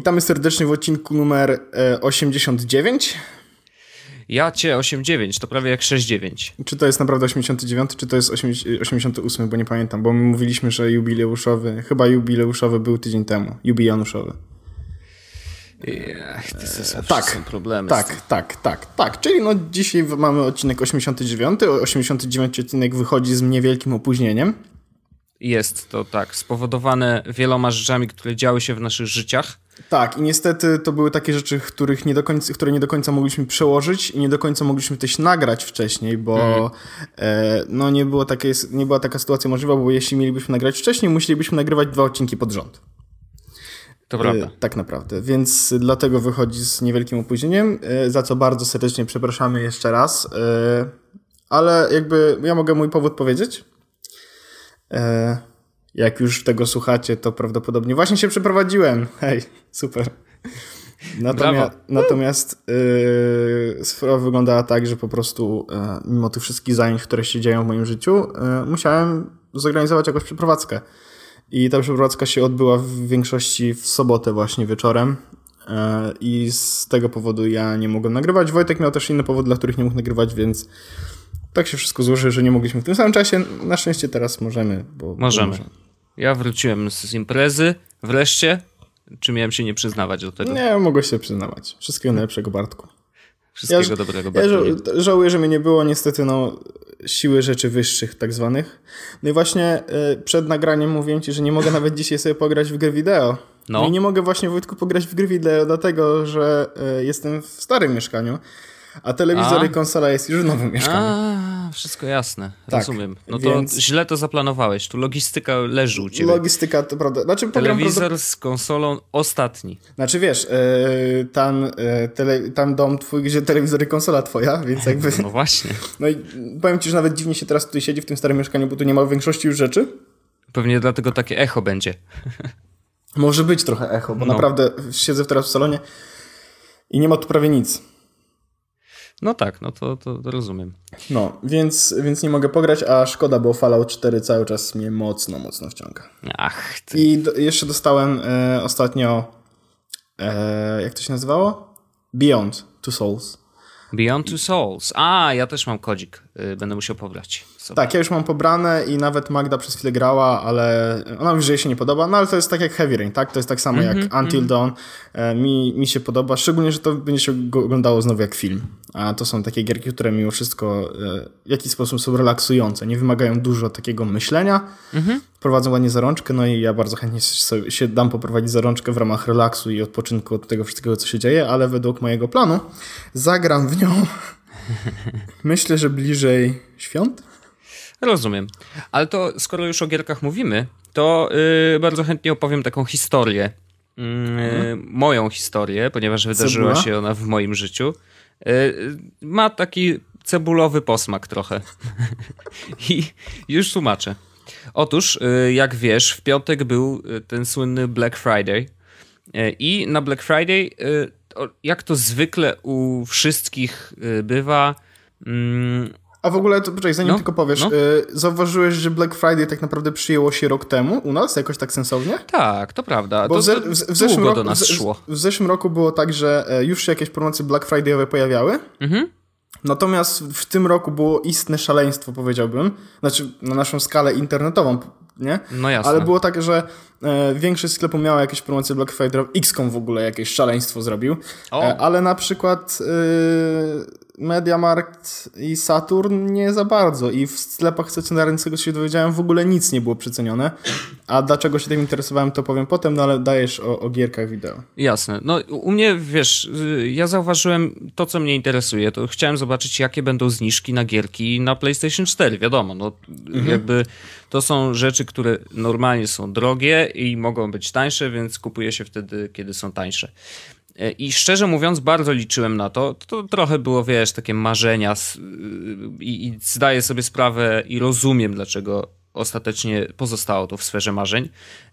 witamy serdecznie w odcinku numer e, 89. Ja cię 89, to prawie jak 69. Czy to jest naprawdę 89, czy to jest 88, bo nie pamiętam, bo my mówiliśmy, że jubileuszowy, chyba jubileuszowy był tydzień temu, jubileuszowy. Ech, to są tak, są problemy. Tak, tak, tak, tak. Czyli no dzisiaj mamy odcinek 89. 89 odcinek wychodzi z niewielkim opóźnieniem. Jest to tak, spowodowane wieloma rzeczami, które działy się w naszych życiach. Tak, i niestety to były takie rzeczy, których nie do końca, które nie do końca mogliśmy przełożyć i nie do końca mogliśmy też nagrać wcześniej, bo mm. e, no nie, było takie, nie była taka sytuacja możliwa, bo jeśli mielibyśmy nagrać wcześniej, musielibyśmy nagrywać dwa odcinki pod rząd. To prawda. E, tak naprawdę, więc dlatego wychodzi z niewielkim opóźnieniem, e, za co bardzo serdecznie przepraszamy jeszcze raz. E, ale jakby ja mogę mój powód powiedzieć. E, jak już tego słuchacie, to prawdopodobnie właśnie się przeprowadziłem. Hej, super. Natomiast, natomiast yy, sprawa wyglądała tak, że po prostu yy, mimo tych wszystkich zajęć, które się dzieją w moim życiu, yy, musiałem zorganizować jakąś przeprowadzkę. I ta przeprowadzka się odbyła w większości w sobotę właśnie wieczorem. I z tego powodu ja nie mogłem nagrywać. Wojtek miał też inny powód, dla których nie mógł nagrywać, więc tak się wszystko złoży, że nie mogliśmy w tym samym czasie. Na szczęście teraz możemy. Bo, możemy. Bo ja wróciłem z imprezy, wreszcie. Czy miałem się nie przyznawać do tego? Nie, mogę się przyznawać. Wszystkiego najlepszego, Bartku. Wszystkiego ja, dobrego, Bartku. Ja żałuję, że mnie nie było. Niestety, no, siły rzeczy wyższych tak zwanych. No i właśnie y, przed nagraniem mówiłem ci, że nie mogę nawet dzisiaj sobie pograć w grę wideo. No. no i nie mogę właśnie, Wojtku, pograć w gry wideo, dlatego, że y, jestem w starym mieszkaniu. A telewizor A? i konsola jest już w nowym mieszkaniu. A, wszystko jasne, tak, rozumiem. No więc... to źle to zaplanowałeś, tu logistyka leży u ciebie. Logistyka, to prawda. Znaczy, telewizor z konsolą ostatni. Znaczy wiesz, yy, tam, yy, tele, tam dom twój, gdzie telewizor i konsola twoja, więc jakby... No właśnie. No i powiem ci, że nawet dziwnie się teraz tutaj siedzi w tym starym mieszkaniu, bo tu nie ma większości już rzeczy. Pewnie dlatego takie echo będzie. Może być trochę echo, bo no. naprawdę siedzę teraz w salonie i nie ma tu prawie nic. No tak, no to, to, to, rozumiem. No, więc, więc nie mogę pograć, a szkoda, bo Fallout 4 cały czas mnie mocno, mocno wciąga. Ach, ty. I do, jeszcze dostałem e, ostatnio, e, jak to się nazywało? Beyond Two Souls. Beyond Two Souls. A, ja też mam kodzik. Y, będę musiał pobrać. Sobie. Tak, ja już mam pobrane i nawet Magda przez chwilę grała, ale ona mówi, że jej się nie podoba, no ale to jest tak jak Heavy Rain, tak? To jest tak samo mm -hmm, jak Until mm -hmm. Dawn. E, mi, mi się podoba, szczególnie, że to będzie się oglądało znowu jak film. A to są takie gierki, które mimo wszystko e, w jakiś sposób są relaksujące, nie wymagają dużo takiego myślenia, mm -hmm. prowadzą ładnie zarączkę, no i ja bardzo chętnie sobie, się dam poprowadzić zarączkę w ramach relaksu i odpoczynku od tego wszystkiego, co się dzieje, ale według mojego planu zagram w nią Myślę, że bliżej świąt. Rozumiem. Ale to skoro już o gierkach mówimy, to yy, bardzo chętnie opowiem taką historię. Yy, mhm. Moją historię, ponieważ wydarzyła się ona w moim życiu. Yy, ma taki cebulowy posmak trochę. I już tłumaczę. Otóż, y, jak wiesz, w piątek był y, ten słynny Black Friday. Y, I na Black Friday jak to zwykle u wszystkich bywa. A w ogóle, to poczekaj, zanim no, tylko powiesz, no. y, zauważyłeś, że Black Friday tak naprawdę przyjęło się rok temu u nas, jakoś tak sensownie? Tak, to prawda. Bo to, to w, w, zeszłym roku, do nas szło. W, w, zeszłym roku było tak, że e, już się jakieś promocje Black Friday'owe pojawiały. Mhm. Natomiast w tym roku było istne szaleństwo, powiedziałbym. Znaczy, na naszą skalę internetową, nie? No jasne. Ale było tak, że e, większość sklepów miała jakieś promocje Black Friday. XCOM w ogóle jakieś szaleństwo zrobił. E, ale na przykład e, Mediamarkt i Saturn nie za bardzo i w sklepach stacjonarnych, z tego się dowiedziałem, w ogóle nic nie było przecenione. A dlaczego się tym interesowałem, to powiem potem, no ale dajesz o, o gierkach wideo. Jasne. No u mnie, wiesz, y, ja zauważyłem to, co mnie interesuje, to chciałem zobaczyć, jakie będą zniżki na gierki na PlayStation 4, wiadomo, no mhm. jakby to są rzeczy, które normalnie są drogie i mogą być tańsze, więc kupuje się wtedy, kiedy są tańsze. E, I szczerze mówiąc, bardzo liczyłem na to. To trochę było, wiesz, takie marzenia i, i zdaję sobie sprawę i rozumiem, dlaczego ostatecznie pozostało to w sferze marzeń,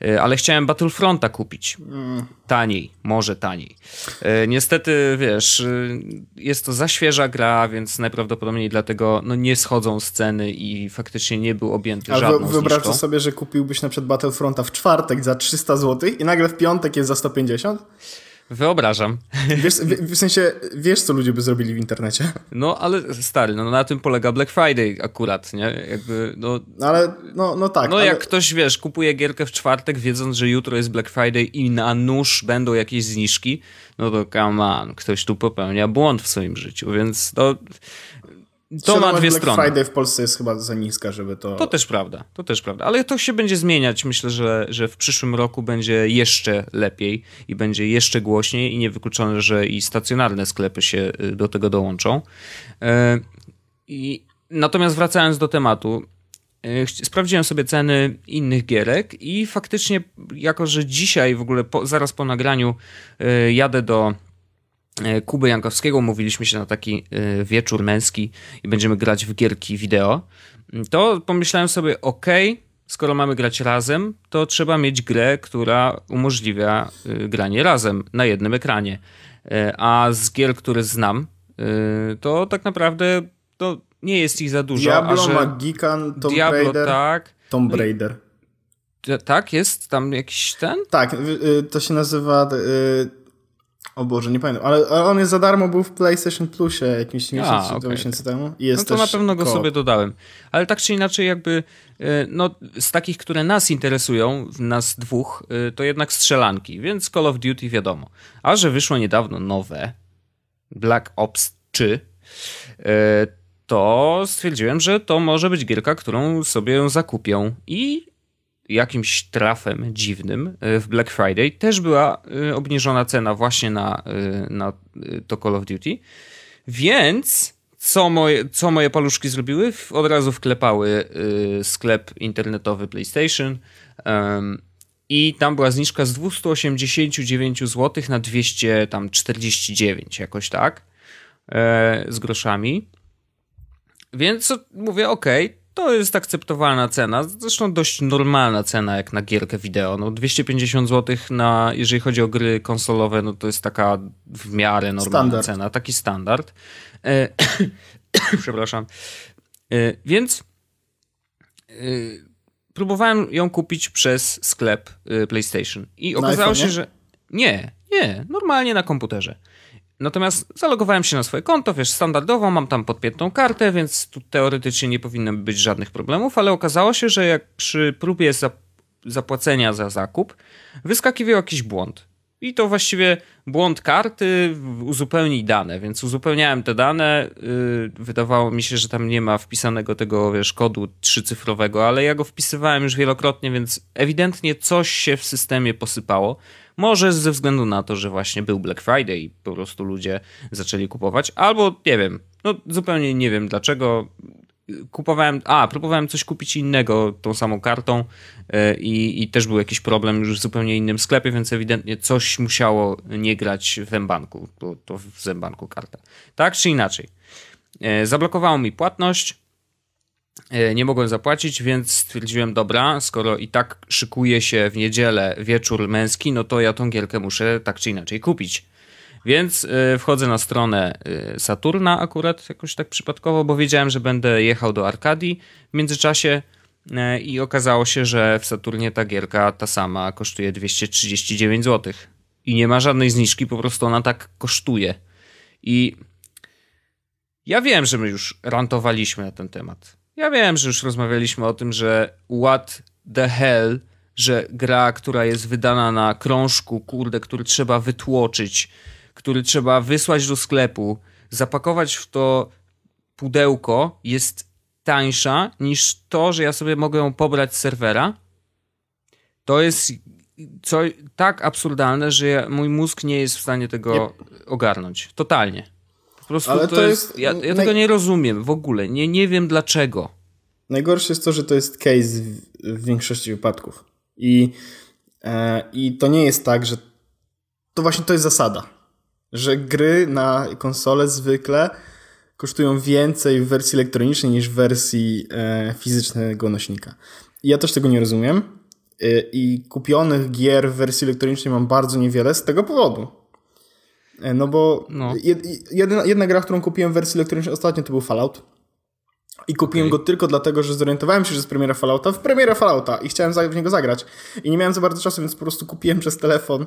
e, ale chciałem Battlefronta kupić. Taniej, może taniej. E, niestety, wiesz, e, jest to za świeża gra, więc najprawdopodobniej dlatego no, nie schodzą z ceny i faktycznie nie był objęty ale żadną wyobraź sobie, że kupiłbyś na przykład Battlefronta w czwartek za 300 zł i nagle w piątek jest za 150? Wyobrażam. Wiesz, w, w, sensie, wiesz, co ludzie by zrobili w internecie? No, ale stary, no na tym polega Black Friday akurat, nie? Jakby, no... Ale, no, no tak. No ale... jak ktoś, wiesz, kupuje gierkę w czwartek, wiedząc, że jutro jest Black Friday i na nóż będą jakieś zniżki, no to come on, ktoś tu popełnia błąd w swoim życiu, więc to... To ma dwie Black strony. Friday w Polsce jest chyba za niska, żeby to... To też prawda, to też prawda. Ale to się będzie zmieniać. Myślę, że, że w przyszłym roku będzie jeszcze lepiej i będzie jeszcze głośniej i niewykluczone, że i stacjonarne sklepy się y, do tego dołączą. E, I Natomiast wracając do tematu, e, sprawdziłem sobie ceny innych gierek i faktycznie, jako że dzisiaj w ogóle po, zaraz po nagraniu e, jadę do Kuby Jankowskiego, mówiliśmy się na taki e, wieczór męski i będziemy grać w gierki wideo, to pomyślałem sobie, ok, skoro mamy grać razem, to trzeba mieć grę, która umożliwia e, granie razem na jednym ekranie. A z gier, które znam, to tak naprawdę to nie jest ich za dużo. Diablo, a że Magican, Tomb Diablo, Raider. tak. Tomb Raider. Tak, jest tam jakiś ten? Tak, to się nazywa o Boże, nie pamiętam, ale, ale on jest za darmo, był w PlayStation Plusie jakimś miesiąc, A, okay. miesięcy temu. I jest no to na pewno go sobie dodałem. Ale tak czy inaczej jakby, e, no z takich, które nas interesują, nas dwóch, e, to jednak strzelanki, więc Call of Duty wiadomo. A że wyszło niedawno nowe Black Ops 3, e, to stwierdziłem, że to może być gierka, którą sobie zakupię i jakimś trafem dziwnym e, w Black Friday też była e, obniżona cena właśnie na, e, na to Call of Duty. Więc co moje, co moje paluszki zrobiły? Od razu wklepały sklep internetowy PlayStation i tam była zniżka z 289 zł na 249 jakoś tak z groszami. Więc mówię, ok, to jest akceptowalna cena, zresztą dość normalna cena jak na gierkę wideo. No 250 zł na, jeżeli chodzi o gry konsolowe, no to jest taka w miarę normalna standard. cena, taki standard. E, przepraszam. E, więc e, próbowałem ją kupić przez sklep e, PlayStation i okazało się, że nie, nie, normalnie na komputerze. Natomiast zalogowałem się na swoje konto, wiesz, standardowo mam tam podpiętą kartę, więc tu teoretycznie nie powinno być żadnych problemów, ale okazało się, że jak przy próbie zapłacenia za zakup wyskakiwał jakiś błąd. I to właściwie błąd karty, uzupełnij dane, więc uzupełniałem te dane. Yy, wydawało mi się, że tam nie ma wpisanego tego, wiesz, kodu trzycyfrowego, ale ja go wpisywałem już wielokrotnie, więc ewidentnie coś się w systemie posypało. Może ze względu na to, że właśnie był Black Friday i po prostu ludzie zaczęli kupować, albo nie wiem, no zupełnie nie wiem dlaczego. Kupowałem, a próbowałem coś kupić innego tą samą kartą yy, i, też był jakiś problem już w zupełnie innym sklepie, więc ewidentnie coś musiało nie grać w Mbanku, bo to w Zembanku karta. Tak czy inaczej. Yy, zablokowało mi płatność, E, nie mogłem zapłacić, więc stwierdziłem, dobra, skoro i tak szykuje się w niedzielę wieczór męski, no to ja tą gierkę muszę tak czy inaczej kupić. Więc e, wchodzę na stronę e, Saturna akurat jakoś tak przypadkowo, bo wiedziałem, że będę jechał do Arkadii w międzyczasie i okazało się, że w Saturnie ta gierka ta sama kosztuje 239 zł. I nie ma żadnej zniżki, po prostu ona tak kosztuje. I ja wiem, że my już rantowaliśmy na ten temat. Ja wiem, że już rozmawialiśmy o tym, że what the hell, że gra, która jest wydana na krążku, kurde, który trzeba wytłoczyć, który trzeba wysłać do sklepu, zapakować w to pudełko, jest tańsza niż to, że ja sobie mogę ją pobrać z serwera. To jest co, tak absurdalne, że mój mózg nie jest w stanie tego ogarnąć. Totalnie. Po prostu Ale to, to jest... jest... Ja, ja tego nie rozumiem w ogóle. Nie, nie wiem dlaczego. Najgorsze jest to, że to jest case w, w większości wypadków. I, e, I to nie jest tak, że to właśnie to jest zasada. Że gry na konsolę zwykle kosztują więcej w wersji elektronicznej niż w wersji e, fizycznego nośnika. I ja też tego nie rozumiem. E, I kupionych gier w wersji elektronicznej mam bardzo niewiele z tego powodu. E, no bo no. Jedna, jedna gra, którą kupiłem w wersji elektronicznej ostatnio to był Fallout. I kupiłem okay. go tylko dlatego, że zorientowałem się, że jest premiera Fallouta w premierę Fallouta i chciałem w niego zagrać. I nie miałem za bardzo czasu, więc po prostu kupiłem przez telefon,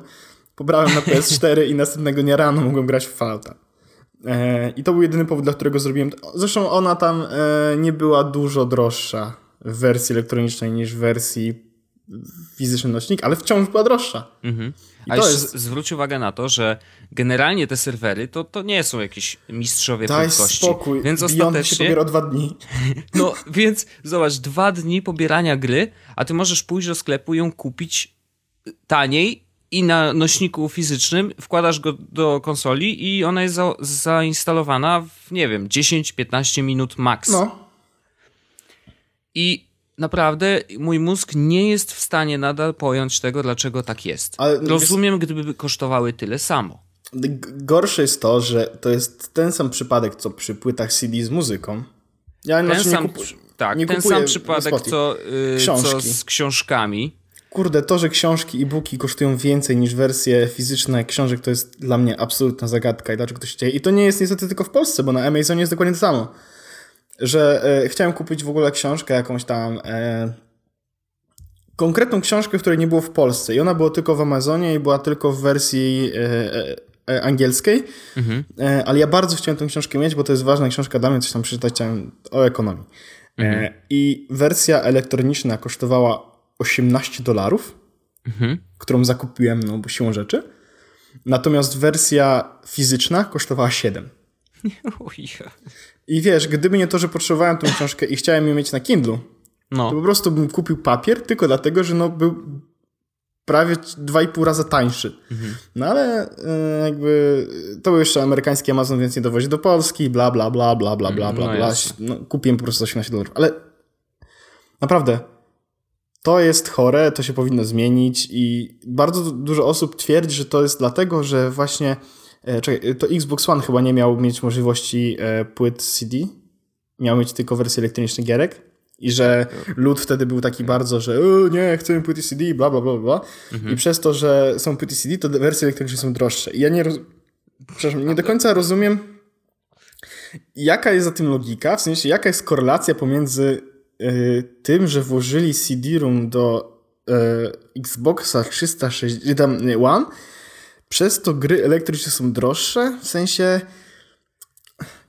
pobrałem na PS4 i następnego dnia rano mogłem grać w Fallouta. E, I to był jedyny powód, dla którego zrobiłem. Zresztą ona tam e, nie była dużo droższa w wersji elektronicznej niż w wersji fizyczny nośnik, ale wciąż była droższa. Mhm. A jest... zwróć uwagę na to, że generalnie te serwery to, to nie są jakieś mistrzowie Daj prędkości. spokój, więc Beyond ostatecznie... się pobiera dwa dni. No, więc zobacz, dwa dni pobierania gry, a ty możesz pójść do sklepu i ją kupić taniej i na nośniku fizycznym wkładasz go do konsoli i ona jest za, zainstalowana w, nie wiem, 10-15 minut max. No. I naprawdę mój mózg nie jest w stanie nadal pojąć tego, dlaczego tak jest. Ale Rozumiem, jest... gdyby kosztowały tyle samo. Gorsze jest to, że to jest ten sam przypadek, co przy płytach CD z muzyką. Ja ten znaczy sam, kupu... tak, nie ten sam przypadek, co, yy, co z książkami. Kurde, to, że książki, e-booki kosztują więcej niż wersje fizyczne książek, to jest dla mnie absolutna zagadka i dlaczego to się dzieje. I to nie jest niestety tylko w Polsce, bo na Amazonie jest dokładnie to samo że e, chciałem kupić w ogóle książkę jakąś tam e, konkretną książkę, której nie było w Polsce i ona była tylko w Amazonie i była tylko w wersji e, angielskiej, mhm. Ale ja bardzo chciałem tę książkę mieć, bo to jest ważna książka dla mnie, coś tam przeczytać chciałem o ekonomii. Mhm. I wersja elektroniczna kosztowała 18 dolarów, mhm. którą zakupiłem, no bo siłą rzeczy. Natomiast wersja fizyczna kosztowała 7. I wiesz, gdyby nie to, że potrzebowałem tą książkę i chciałem ją mieć na Kindle, no. to po prostu bym kupił papier tylko dlatego, że no był prawie 2,5 razy tańszy. Mhm. No ale e, jakby to był jeszcze amerykański Amazon, więc nie dowozi do Polski, bla, bla, bla, bla, bla, bla, bla, no bla. No, kupiłem po prostu 18 dolarów. Ale naprawdę, to jest chore, to się powinno zmienić i bardzo dużo osób twierdzi, że to jest dlatego, że właśnie czekaj, to Xbox One chyba nie miał mieć możliwości e, płyt CD. Miał mieć tylko wersję elektronicznych gierek. I że lud wtedy był taki bardzo, że nie, chcemy płyty CD, bla, bla, bla, bla. Mhm. I przez to, że są płyty CD, to wersje elektroniczne są droższe. I ja nie, roz... Przepraszam, nie do końca rozumiem, jaka jest za tym logika, w sensie jaka jest korelacja pomiędzy y, tym, że włożyli CD-ROM do y, Xboxa 360 One przez to gry elektryczne są droższe, w sensie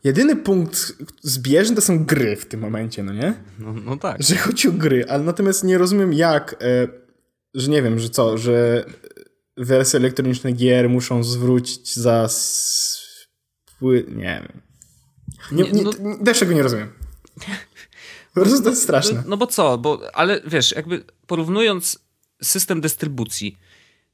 jedyny punkt zbieżny to są gry w tym momencie, no nie? No, no tak. Że chodzi o gry, ale natomiast nie rozumiem jak, e, że nie wiem, że co, że wersje elektroniczne gier muszą zwrócić za spły... nie wiem. Nie, nie, no... Też tego nie rozumiem. Po prostu to jest straszne. No, no bo co, bo, ale wiesz, jakby porównując system dystrybucji,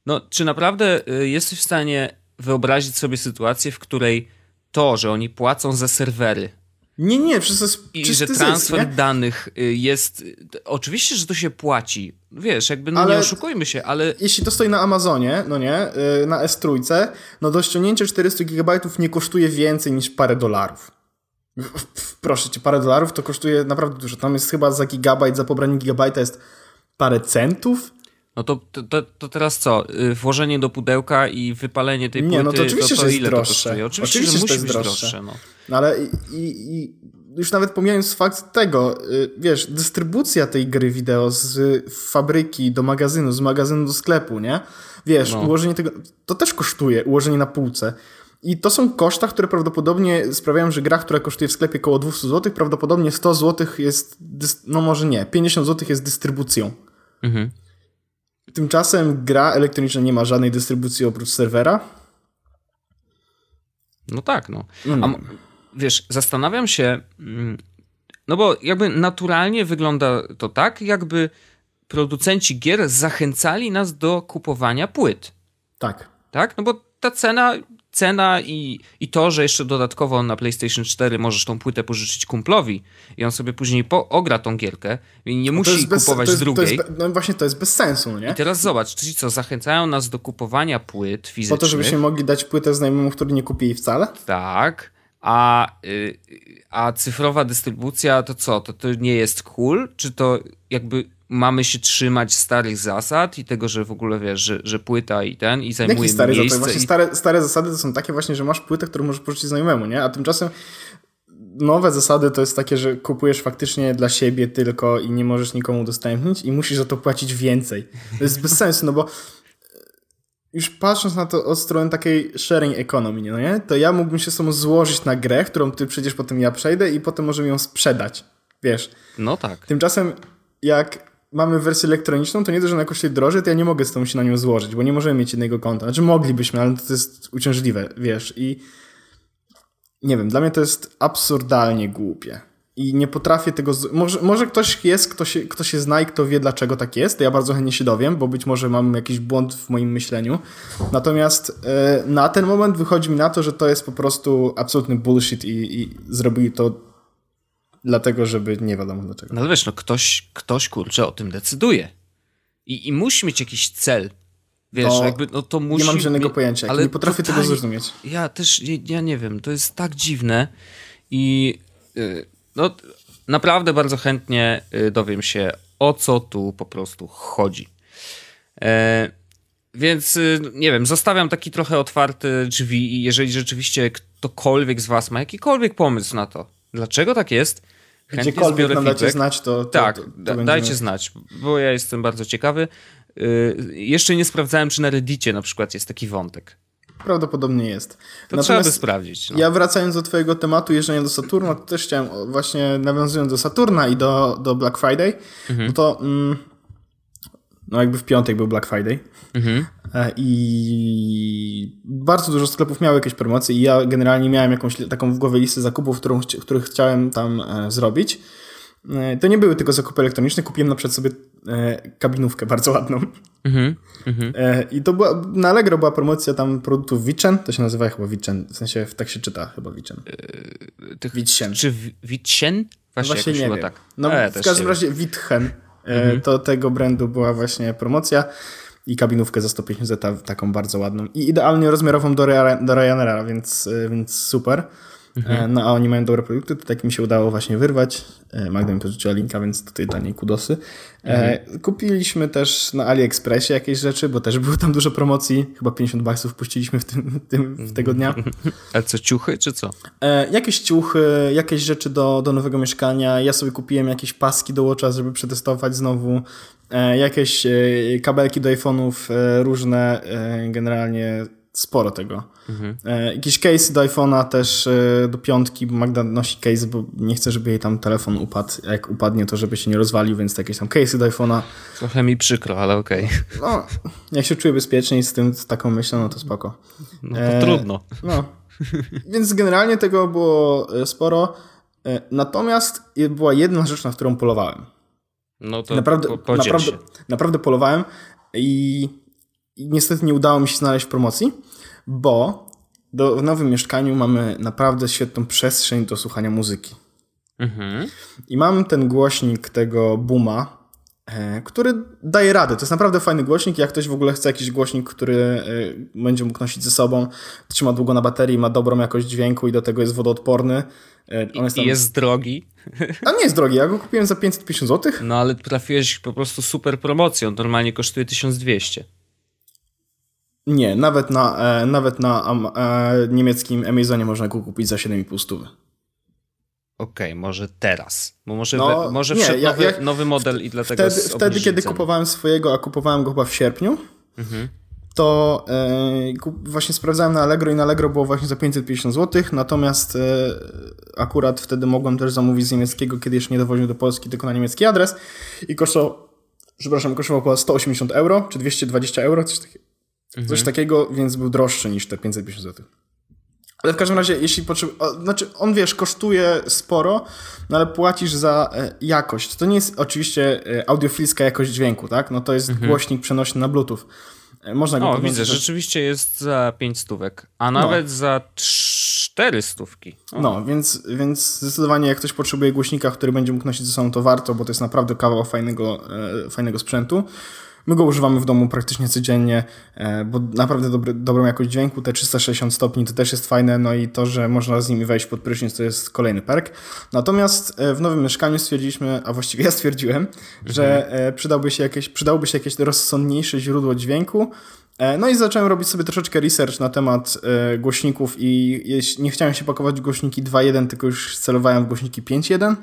no, czy naprawdę y, jesteś w stanie wyobrazić sobie sytuację, w której to, że oni płacą za serwery, nie, nie, przez to jest I że transfer zysk, danych y, jest. Oczywiście, że to się płaci. Wiesz, jakby no ale nie oszukujmy się, ale. Jeśli to stoi na Amazonie, no nie, y, na S3, no do ściągnięcia 400 GB nie kosztuje więcej niż parę dolarów. Proszę cię, parę dolarów to kosztuje naprawdę dużo. Tam jest chyba za gigabajt, za pobranie gigabajta jest parę centów. No to, to, to teraz co? Y, włożenie do pudełka i wypalenie tej płyty, Nie, no to oczywiście, to, to że ile droższe. to? Oczywiście, oczywiście że, że musi być droższe. droższe no. no ale i, i, już nawet pomijając fakt tego, y, wiesz, dystrybucja tej gry wideo z fabryki do magazynu, z magazynu do sklepu, nie? Wiesz, no. ułożenie tego, to też kosztuje, ułożenie na półce. I to są koszta, które prawdopodobnie sprawiają, że gra, która kosztuje w sklepie około 200 zł, prawdopodobnie 100 zł jest, no może nie, 50 zł jest dystrybucją. Mhm. Tymczasem gra elektroniczna nie ma żadnej dystrybucji oprócz serwera. No tak, no. no A, wiesz, zastanawiam się, mm, no bo jakby naturalnie wygląda to tak, jakby producenci gier zachęcali nas do kupowania płyt. Tak. Tak? No bo ta cena cena i, i to, że jeszcze dodatkowo na PlayStation 4 możesz tą płytę pożyczyć kumplowi i on sobie później po, ogra tą gierkę i nie musi bez, kupować jest, drugiej. Be, no właśnie to jest bez sensu, nie? I teraz zobacz, czyli co, zachęcają nas do kupowania płyt fizycznych. Po to, żebyśmy mogli dać płytę znajomemu, który nie kupi jej wcale? Tak. A, y, a cyfrowa dystrybucja to co? To, to nie jest cool? Czy to jakby mamy się trzymać starych zasad i tego, że w ogóle wiesz, że, że płyta i ten i zajmuje Jaki stary miejsce. Właśnie i... stare, stare zasady to są takie właśnie, że masz płytę, którą możesz porzucić znajomemu, nie? A tymczasem nowe zasady to jest takie, że kupujesz faktycznie dla siebie tylko i nie możesz nikomu udostępnić i musisz za to płacić więcej. To jest bez sensu, no bo już patrząc na to od strony takiej sharing economy, no nie? To ja mógłbym się tobą złożyć na grę, którą ty przecież potem ja przejdę i potem możemy ją sprzedać. Wiesz? No tak. Tymczasem jak mamy wersję elektroniczną, to nie to, że na kosztuje drożej, to ja nie mogę z tą się na nią złożyć, bo nie możemy mieć jednego konta. Znaczy moglibyśmy, ale to jest uciążliwe, wiesz. I nie wiem, dla mnie to jest absurdalnie głupie. I nie potrafię tego. Z... Może, może ktoś jest, kto się, kto się zna i kto wie, dlaczego tak jest. To ja bardzo chętnie się dowiem, bo być może mam jakiś błąd w moim myśleniu. Natomiast e, na ten moment wychodzi mi na to, że to jest po prostu absolutny bullshit i, i zrobili to dlatego, żeby nie wiadomo dlaczego. No wiesz, no ktoś, ktoś kurczę o tym decyduje. I, i musi mieć jakiś cel. Wiesz, no, jakby, no to musi... Nie mam żadnego pojęcia, ale nie potrafię totalnie, tego zrozumieć. Ja też, ja, nie wiem, to jest tak dziwne i yy, no naprawdę bardzo chętnie yy, dowiem się, o co tu po prostu chodzi. E, więc yy, nie wiem, zostawiam taki trochę otwarty drzwi i jeżeli rzeczywiście ktokolwiek z was ma jakikolwiek pomysł na to, dlaczego tak jest, chętnie Gdziekolwiek nam dacie znać, to, to Tak, to, to da, dajcie znać, bo ja jestem bardzo ciekawy. Y, jeszcze nie sprawdzałem, czy na Reddicie na przykład jest taki wątek. Prawdopodobnie jest. To Natomiast trzeba by sprawdzić. No. Ja wracając do twojego tematu jeżdżenia do Saturna, to też chciałem właśnie nawiązując do Saturna i do, do Black Friday, mhm. bo to mm, no jakby w piątek był Black Friday mhm. E, i bardzo dużo sklepów miało jakieś promocje i ja generalnie miałem jakąś taką w głowie listę zakupów, którą, których chciałem tam e, zrobić. E, to nie były tylko zakupy elektroniczne, kupiłem na przykład sobie kabinówkę bardzo ładną. Mm -hmm. I to była, na Allegro była promocja tam produktów Witchen, to się nazywa chyba Witchen, w sensie tak się czyta chyba Witchen. Yy, Witchen. Czy Witchen? Właśnie, właśnie nie wiem. Tak. No, e, w każdym razie Witchen, mm -hmm. to tego brandu była właśnie promocja i kabinówkę za 150 zeta, taką bardzo ładną i idealnie rozmiarową do, do Ryanaira, więc, więc super. Mhm. E, no a oni mają dobre produkty, to tak mi się udało właśnie wyrwać. E, Magda mi porzuciła linka, więc tutaj dla niej kudosy. E, mhm. Kupiliśmy też na AliExpressie jakieś rzeczy, bo też było tam dużo promocji. Chyba 50 baksów puściliśmy w, tym, w, tym, w tego dnia. A co, ciuchy czy co? jakieś ciuchy, jakieś rzeczy do, do nowego mieszkania. Ja sobie kupiłem jakieś paski do Watcha, żeby przetestować znowu. jakieś kabelki do iPhone'ów różne, generalnie sporo tego. Mhm. E, jakieś case do iPhone'a też e, do piątki, bo Magda nosi case, bo nie chce, żeby jej tam telefon upadł. Jak upadnie, to żeby się nie rozwalił, więc jakieś tam case do iPhone'a. Trochę mi przykro, ale okej. Okay. No, jak się czuję bezpiecznie z tym, z taką myślą, no to spoko. No to e, trudno. No. Więc generalnie tego było e, sporo. Natomiast była jedna rzecz, na którą polowałem. No to naprawdę, po, naprawdę, naprawdę polowałem i i niestety nie udało mi się znaleźć promocji, bo do, w nowym mieszkaniu mamy naprawdę świetną przestrzeń do słuchania muzyki. Mhm. I mam ten głośnik tego Booma, e, który daje radę. To jest naprawdę fajny głośnik. Jak ktoś w ogóle chce jakiś głośnik, który e, będzie mógł nosić ze sobą, trzyma długo na baterii, ma dobrą jakość dźwięku i do tego jest wodoodporny. E, on jest, tam... jest drogi. A nie jest drogi, ja go kupiłem za 550 zł. No ale trafiłeś po prostu super promocją. Normalnie kosztuje 1200. Nie, nawet na, e, nawet na e, niemieckim Amazonie można go kupić za 7,5 stówy. Okej, okay, może teraz. Bo może, no, we, może nie, nowy, jak, nowy model i dlatego Wtedy, wtedy kiedy kupowałem swojego, a kupowałem go chyba w sierpniu, mhm. to e, właśnie sprawdzałem na Allegro i na Allegro było właśnie za 550 zł, natomiast e, akurat wtedy mogłem też zamówić z niemieckiego, kiedy jeszcze nie dowoził do Polski, tylko na niemiecki adres i kosztował, przepraszam, kosztował około 180 euro, czy 220 euro, coś takiego. Mhm. Coś takiego, więc był droższy niż te 550 zł. Ale w każdym razie, jeśli potrzebujesz. Znaczy, on wiesz, kosztuje sporo, no ale płacisz za e, jakość. To nie jest oczywiście e, audiofilska jakość dźwięku, tak? No to jest mhm. głośnik przenośny na Bluetooth. E, można go O, widzę, rzeczywiście jest za 5 stówek, a nawet no. za 4 stówki. O. No, więc, więc zdecydowanie jak ktoś potrzebuje głośnika, który będzie mógł nosić ze sobą, to warto, bo to jest naprawdę kawał fajnego, fajnego sprzętu. My go używamy w domu praktycznie codziennie, e, bo naprawdę dobry, dobrą jakość dźwięku, te 360 stopni to też jest fajne, no i to, że można z nimi wejść pod prysznic to jest kolejny perk. Natomiast e, w nowym mieszkaniu stwierdziliśmy, a właściwie ja stwierdziłem, mhm. że e, przydałby się jakieś, przydałoby się jakieś rozsądniejsze źródło dźwięku, no i zacząłem robić sobie troszeczkę research na temat głośników i nie chciałem się pakować w głośniki 2.1, tylko już celowałem w głośniki 5.1.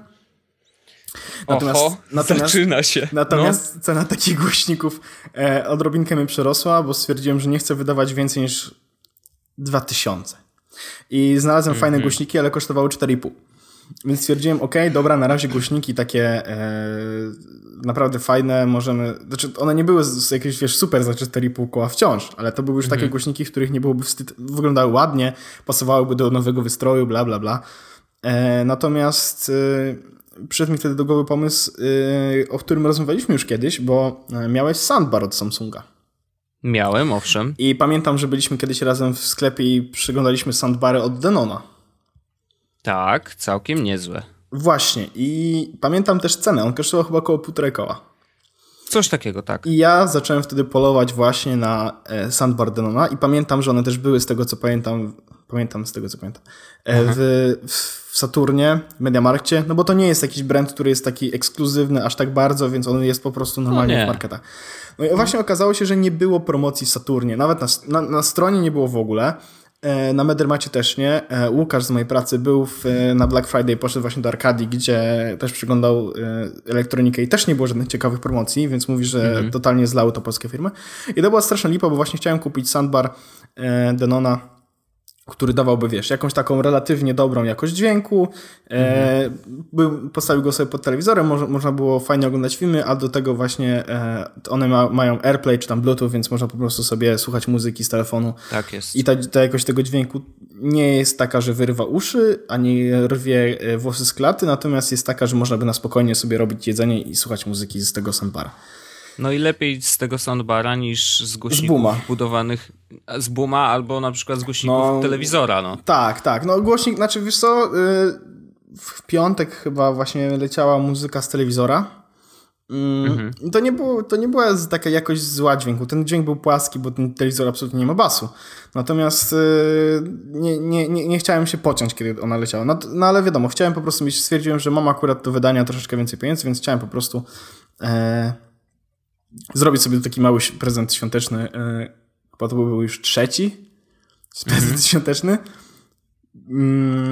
Natomiast, Oho, natomiast, zaczyna się. Natomiast no. cena takich głośników e, odrobinkę mnie przerosła, bo stwierdziłem, że nie chcę wydawać więcej niż 2000. I znalazłem mm -hmm. fajne głośniki, ale kosztowały 4,5. Więc stwierdziłem, ok, dobra, na razie głośniki takie e, naprawdę fajne, możemy, znaczy one nie były z, z jakieś, wiesz, super za 4,5 koła wciąż, ale to były już takie mhm. głośniki, w których nie byłoby wstyd, wyglądały ładnie, pasowałyby do nowego wystroju, bla, bla, bla. E, natomiast e, przyszedł mi wtedy do głowy pomysł, yy, o którym rozmawialiśmy już kiedyś, bo e, miałeś soundbar od Samsunga. Miałem, owszem. I pamiętam, że byliśmy kiedyś razem w sklepie i przyglądaliśmy soundbary od Denona. Tak, całkiem niezłe. Właśnie. I pamiętam też cenę. On kosztował chyba około półtorej koła. Coś takiego, tak. I ja zacząłem wtedy polować właśnie na e, soundbar Denona i pamiętam, że one też były z tego, co pamiętam, pamiętam z tego, co pamiętam, e, w, w Saturnie, w Mediamarkcie, no bo to nie jest jakiś brand, który jest taki ekskluzywny aż tak bardzo, więc on jest po prostu normalnie no w marketach. No i właśnie okazało się, że nie było promocji w Saturnie, nawet na, na, na stronie nie było w ogóle, e, na Medermacie też nie. E, Łukasz z mojej pracy był w, na Black Friday, poszedł właśnie do Arkadii, gdzie też przyglądał elektronikę i też nie było żadnych ciekawych promocji, więc mówi, że mhm. totalnie zlały to polskie firmy. I to była straszna lipa, bo właśnie chciałem kupić sandbar Denona który dawałby, wiesz, jakąś taką relatywnie dobrą jakość dźwięku. E, postawił go sobie pod telewizorem, mo można było fajnie oglądać filmy, a do tego właśnie e, one ma, mają AirPlay czy tam Bluetooth, więc można po prostu sobie słuchać muzyki z telefonu. Tak jest. I ta, ta jakość tego dźwięku nie jest taka, że wyrywa uszy, ani rwie e, włosy z klaty, natomiast jest taka, że można by na spokojnie sobie robić jedzenie i słuchać muzyki z tego soundbara. No i lepiej z tego soundbara niż z głośników z budowanych z Buma albo na przykład z głośników no, telewizora. No. Tak, tak. No głośnik, znaczy wiesz co, y, w piątek chyba właśnie leciała muzyka z telewizora. Mm, mhm. To, nie było, to nie była taka jakość zła dźwięku. Ten dźwięk był płaski, bo ten telewizor absolutnie nie ma basu. Natomiast y, nie, nie, nie, nie chciałem się pociąć, kiedy ona leciała. No, no, ale wiadomo, chciałem po prostu mieć, stwierdziłem, że mam akurat do wydania troszeczkę więcej pieniędzy, więc chciałem po prostu e, zrobić sobie taki mały prezent świąteczny. E, chyba to był już trzeci prezent mm -hmm. świąteczny.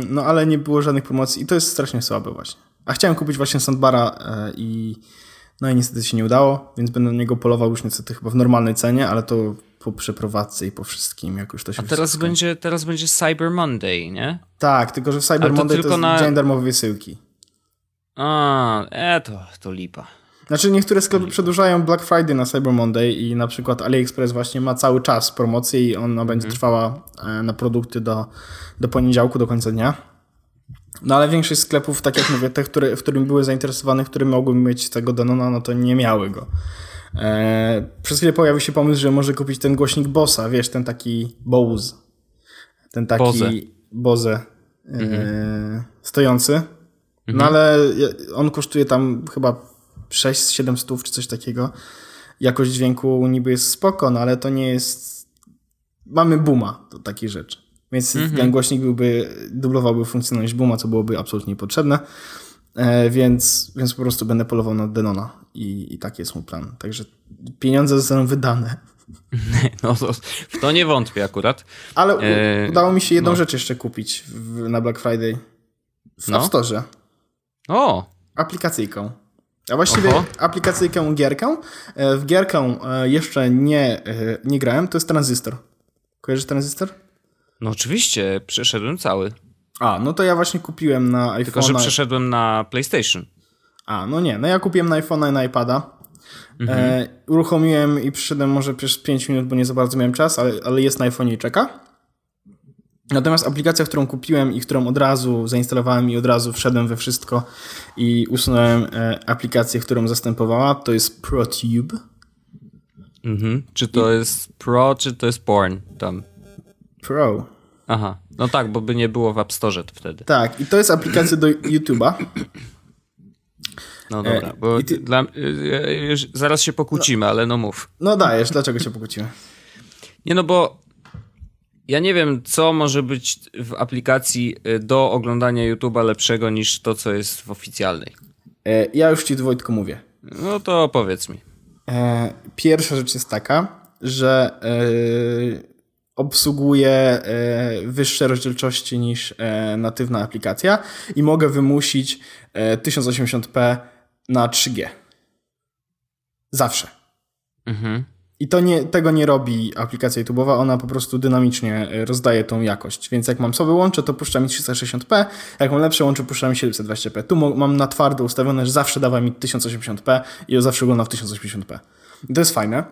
No ale nie było żadnych promocji i to jest strasznie słabe właśnie. A chciałem kupić właśnie Sandbara e, i no i niestety się nie udało, więc będę na niego polował już niestety chyba w normalnej cenie, ale to po przeprowadzce i po wszystkim, jak już to się A teraz będzie, teraz będzie Cyber Monday, nie? Tak, tylko że w Cyber to Monday to jest na... dzień darmowej wysyłki. A, e, to, to lipa. Znaczy niektóre sklepy przedłużają Black Friday na Cyber Monday i na przykład AliExpress właśnie ma cały czas promocję i ona będzie mhm. trwała e, na produkty do, do poniedziałku, do końca dnia. No ale większość sklepów, tak jak mówię, te, które, w którym były zainteresowane, które mogły mieć tego Danona, no to nie miały go. E, przez chwilę pojawił się pomysł, że może kupić ten głośnik Bossa, wiesz, ten taki Bose. Ten taki Boze, Boze e, mhm. stojący. No mhm. ale on kosztuje tam chyba 6-7 stów czy coś takiego. Jakość dźwięku niby jest spoko, no ale to nie jest... Mamy booma do takiej rzeczy. Więc mhm. ten głośnik byłby, dublowałby funkcjonalność booma, co byłoby absolutnie niepotrzebne. E, więc, więc po prostu będę polował na Denona i, i taki jest mój plan. Także pieniądze zostaną wydane. No, to, w to nie wątpię akurat. Ale e, udało mi się jedną no. rzecz jeszcze kupić w, na Black Friday w no. App Store. O! Aplikacyjką. A właściwie Oho. aplikacyjkę gierkę. E, w gierkę e, jeszcze nie, e, nie grałem, to jest Transistor. Kojarzysz Transistor? No oczywiście, przeszedłem cały. A, no to ja właśnie kupiłem na iPhone. Tylko, że przeszedłem na PlayStation. A, no nie, no ja kupiłem na iPhone'a i na iPada. Mhm. E, uruchomiłem i przyszedłem może przez 5 minut, bo nie za bardzo miałem czas, ale, ale jest na iPhone i czeka. Natomiast aplikacja, którą kupiłem i którą od razu zainstalowałem i od razu wszedłem we wszystko i usunąłem e, aplikację, którą zastępowała, to jest ProTube. Mhm. Czy to I... jest Pro, czy to jest Porn tam? Pro. Aha. No tak, bo by nie było w App Store wtedy. Tak, i to jest aplikacja do YouTube'a. No dobra, bo ty... dla, zaraz się pokłócimy, no, ale no mów. No dajesz, dlaczego się pokłócimy? Nie no, bo ja nie wiem, co może być w aplikacji do oglądania YouTube'a lepszego niż to, co jest w oficjalnej. Ja już ci, Wojtku, mówię. No to powiedz mi. Pierwsza rzecz jest taka, że obsługuje wyższe rozdzielczości niż natywna aplikacja i mogę wymusić 1080p na 3G. Zawsze. Mhm. I to nie, tego nie robi aplikacja YouTube'owa, ona po prostu dynamicznie rozdaje tą jakość. Więc jak mam sobie łącze, to puszcza mi 360p, jak mam lepsze łącze, puszcza mi 720p. Tu mam na twardo ustawione, że zawsze dawa mi 1080p i zawsze oglądam w 1080p. I to jest fajne.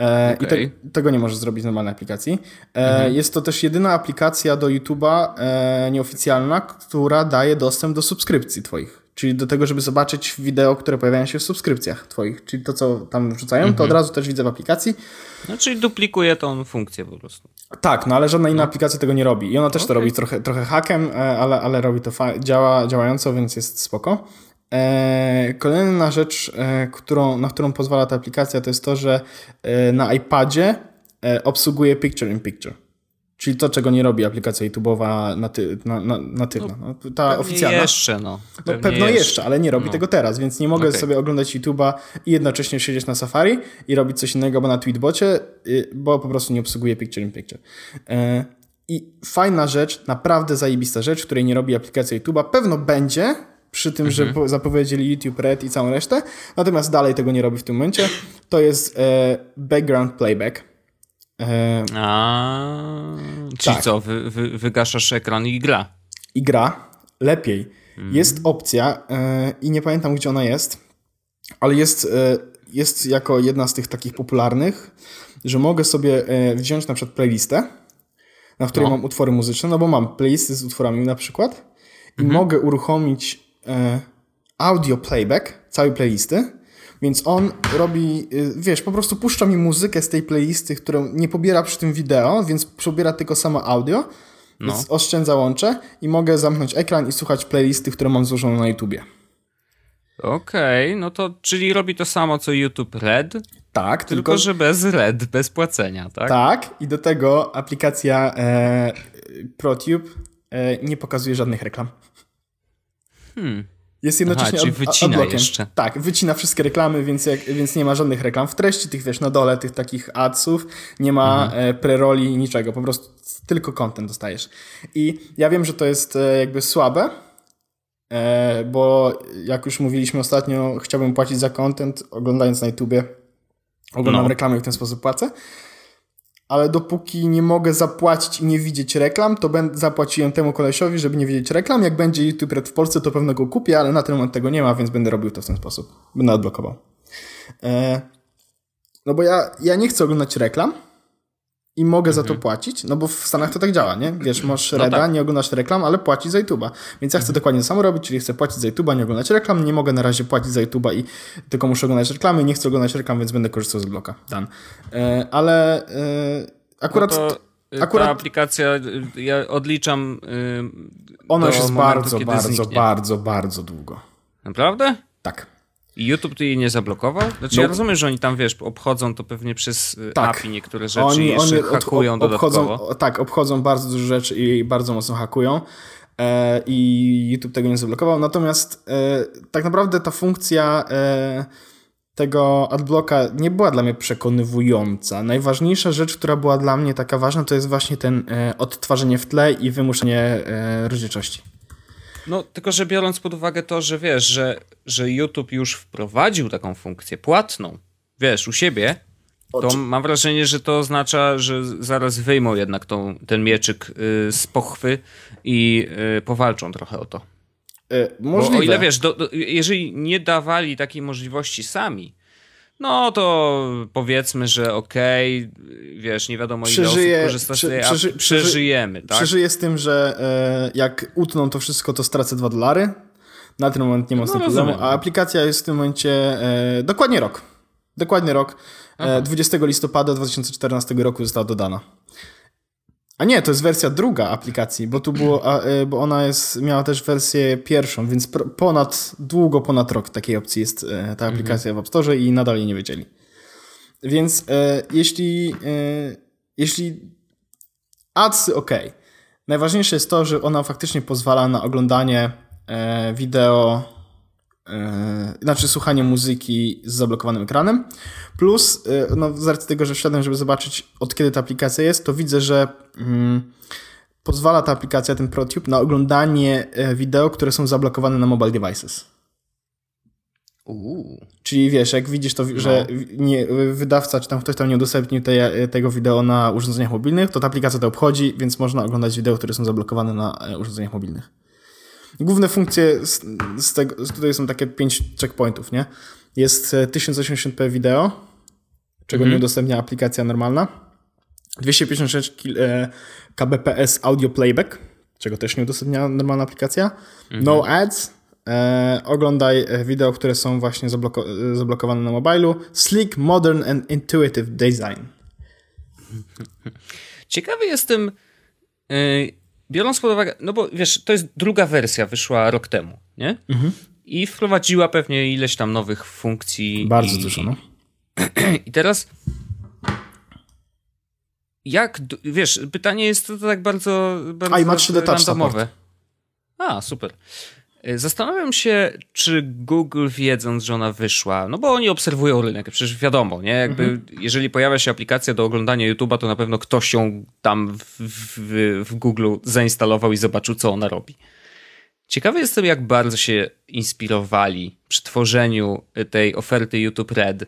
E, okay. I te, tego nie możesz zrobić w normalnej aplikacji. E, mhm. Jest to też jedyna aplikacja do YouTube'a e, nieoficjalna, która daje dostęp do subskrypcji twoich. Czyli do tego, żeby zobaczyć wideo, które pojawiają się w subskrypcjach twoich. Czyli to, co tam wrzucają, mhm. to od razu też widzę w aplikacji. No, czyli duplikuje tą funkcję po prostu. Tak, no ale żadna inna no. aplikacja tego nie robi. I ona też okay. to robi trochę, trochę hakiem, e, ale, ale robi to działa, działająco, więc jest spoko. E, kolejna rzecz, e, którą, na którą pozwala ta aplikacja, to jest to, że e, na iPadzie obsługuje Picture in Picture. Czyli to, czego nie robi aplikacja YouTube'owa naty, na, na, natywna. No, ta oficjalna. jeszcze, no. no pewno jeszcze. jeszcze. ale nie robi no. tego teraz, więc nie mogę okay. sobie oglądać YouTube'a i jednocześnie siedzieć na Safari i robić coś innego, bo na Tweetbocie, y, bo po prostu nie obsługuje Picture in Picture. I fajna rzecz, naprawdę zajebista rzecz, której nie robi aplikacja YouTube'a, pewno będzie, przy tym, mhm. że zapowiedzieli YouTube Red i całą resztę. Natomiast dalej tego nie robi w tym momencie. To jest e, background playback. E, A, czyli tak. co, wy, wy, wygaszasz ekran i gra. I gra. Lepiej. Mhm. Jest opcja e, i nie pamiętam, gdzie ona jest, ale jest, e, jest jako jedna z tych takich popularnych, że mogę sobie e, wziąć na przykład playlistę, na której no. mam utwory muzyczne, no bo mam playlisty z utworami na przykład i mhm. mogę uruchomić audio playback całej playlisty, więc on robi, y, wiesz, po prostu puszcza mi muzykę z tej playlisty, którą nie pobiera przy tym wideo, więc pobiera tylko samo audio, no. więc oszczędza łącze i mogę zamknąć ekran i słuchać playlisty, które mam złożone na YouTubie. Okej, okay, no to czyli robi to samo co YouTube Red? Tak, tylko, tylko że bez Red, bez płacenia, tak? Tak, i do tego aplikacja e, ProTube e, nie pokazuje żadnych reklam. Hmm. Jest jednocześnie Aha, czyli wycina jeszcze. Tak, wycina wszystkie reklamy, więc, jak, więc nie ma żadnych reklam. W treści tych, wiesz, na dole tych takich adsów nie ma mhm. E, preroli, niczego. Po prostu tylko content dostajesz. I ja wiem, że to jest e, jakby słabe, e, bo jak już mówiliśmy ostatnio, chciałbym płacić za content, oglądając na YouTubie. Oglądam no. reklamy i w ten sposób płacę ale dopóki nie mogę zapłacić i nie widzieć reklam, to zapłaciłem temu kolesiowi, żeby nie widzieć reklam. Jak będzie YouTube Red w Polsce, to pewno go kupię, ale na ten moment tego nie ma, więc będę robił to w ten sposób. Będę odblokował. E, no bo ja, ja nie chcę oglądać reklam, i mogę mhm. za to mhm. płacić, no bo w Stanach to tak działa, nie? Wiesz, masz no Reda, tak. nie oglądasz reklam, ale płacisz za YouTube'a. Więc ja chcę mhm. dokładnie to samo robić, czyli chcę płacić za YouTube'a, nie oglądać reklam, nie mogę na razie płacić za YouTube'a i tylko muszę oglądać reklamy, nie chcę oglądać reklam, więc będę korzystał z bloka. Dan. E, ale e, akurat... No to... Akurat ta aplikacja, ja odliczam. Yy, Ona już jest momentu, bardzo, bardzo, zniknie. bardzo, bardzo długo. Naprawdę? Tak. I YouTube tu jej nie zablokował? Znaczy no. ja rozumiem, że oni tam, wiesz, obchodzą to pewnie przez y, tak. API niektóre rzeczy oni, jeszcze oni hakują od, obchodzą, dodatkowo. Tak, obchodzą bardzo dużo rzeczy i bardzo mocno hakują. E, I YouTube tego nie zablokował. Natomiast e, tak naprawdę ta funkcja e, tego adblocka nie była dla mnie przekonywująca. Najważniejsza rzecz, która była dla mnie taka ważna, to jest właśnie ten e, odtwarzanie w tle i wymuszenie e, rozdzielczości. No, tylko że biorąc pod uwagę to, że wiesz, że, że YouTube już wprowadził taką funkcję płatną, wiesz, u siebie, to mam wrażenie, że to oznacza, że zaraz wyjmą jednak tą, ten mieczyk y, z pochwy i y, powalczą trochę o to. Możliwe. Bo o ile wiesz, do, do, jeżeli nie dawali takiej możliwości sami, no to powiedzmy, że okej, okay, wiesz, nie wiadomo Przeżyje, ile osób korzysta z tej przeży, przeżyjemy, tak? Przeżyję z tym, że e, jak utną to wszystko, to stracę 2 dolary. Na ten moment nie mam no, problemu, a aplikacja jest w tym momencie e, dokładnie rok. Dokładnie rok. E, 20 listopada 2014 roku została dodana. A nie, to jest wersja druga aplikacji, bo tu było, a, e, bo ona jest, miała też wersję pierwszą, więc ponad, długo ponad rok takiej opcji jest e, ta aplikacja mhm. w App Store i nadal jej nie wiedzieli. Więc e, jeśli, e, jeśli adsy ok. Najważniejsze jest to, że ona faktycznie pozwala na oglądanie e, wideo Yy, znaczy słuchanie muzyki z zablokowanym ekranem. Plus, yy, no, z racji tego, że wszedłem, żeby zobaczyć od kiedy ta aplikacja jest, to widzę, że yy, pozwala ta aplikacja, ten ProTube, na oglądanie e, wideo, które są zablokowane na mobile devices. Uuu. Czyli wiesz, jak widzisz to, że no. nie, wydawca czy tam ktoś tam nie udostępnił te, tego wideo na urządzeniach mobilnych, to ta aplikacja to obchodzi, więc można oglądać wideo, które są zablokowane na e, urządzeniach mobilnych. Główne funkcje z, z tego, tutaj są takie pięć checkpointów, nie? Jest 1080p wideo, czego -hmm. nie udostępnia aplikacja normalna. 256 kbps audio playback, czego też nie udostępnia normalna aplikacja. Mm -hmm. No ads. E, oglądaj e, wideo, które są właśnie zabloko zablokowane na mobilu. Sleek, modern and intuitive design. Ciekawy jestem, biorąc pod uwagę, no bo wiesz, to jest druga wersja, wyszła rok temu, nie? Mhm. I wprowadziła pewnie ileś tam nowych funkcji. Bardzo i, dużo, no. I teraz jak, wiesz, pytanie jest to tak bardzo, bardzo A i ma 3D Touch. A, super. E, zastanawiam się, czy Google wiedząc, że ona wyszła, no bo oni obserwują rynek, przecież wiadomo, nie? Jakby, mhm. jeżeli pojawia się aplikacja do oglądania YouTube'a, to na pewno ktoś ją tam w, w, w Google zainstalował i zobaczył, co ona robi. Ciekawy jestem, jak bardzo się inspirowali przy tworzeniu tej oferty YouTube Red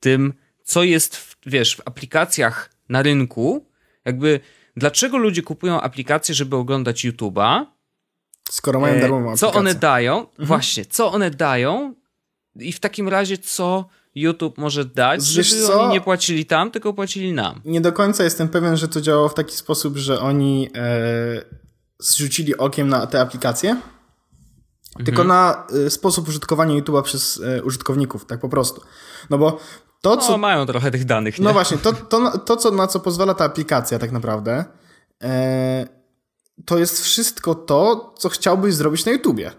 tym, co jest, w, wiesz, w aplikacjach na rynku, jakby dlaczego ludzie kupują aplikacje, żeby oglądać YouTube'a, Skoro mają e, darmową aplikację. Co one dają? Mhm. Właśnie, co one dają i w takim razie co YouTube może dać, Wiesz żeby co? oni nie płacili tam, tylko płacili nam. Nie do końca jestem pewien, że to działało w taki sposób, że oni e, zrzucili okiem na te aplikacje, mhm. tylko na e, sposób użytkowania YouTube'a przez e, użytkowników, tak po prostu. No bo to, no, co... mają trochę tych danych, nie? No właśnie, to, to, to co, na co pozwala ta aplikacja tak naprawdę, e, to jest wszystko to, co chciałbyś zrobić na YouTubie.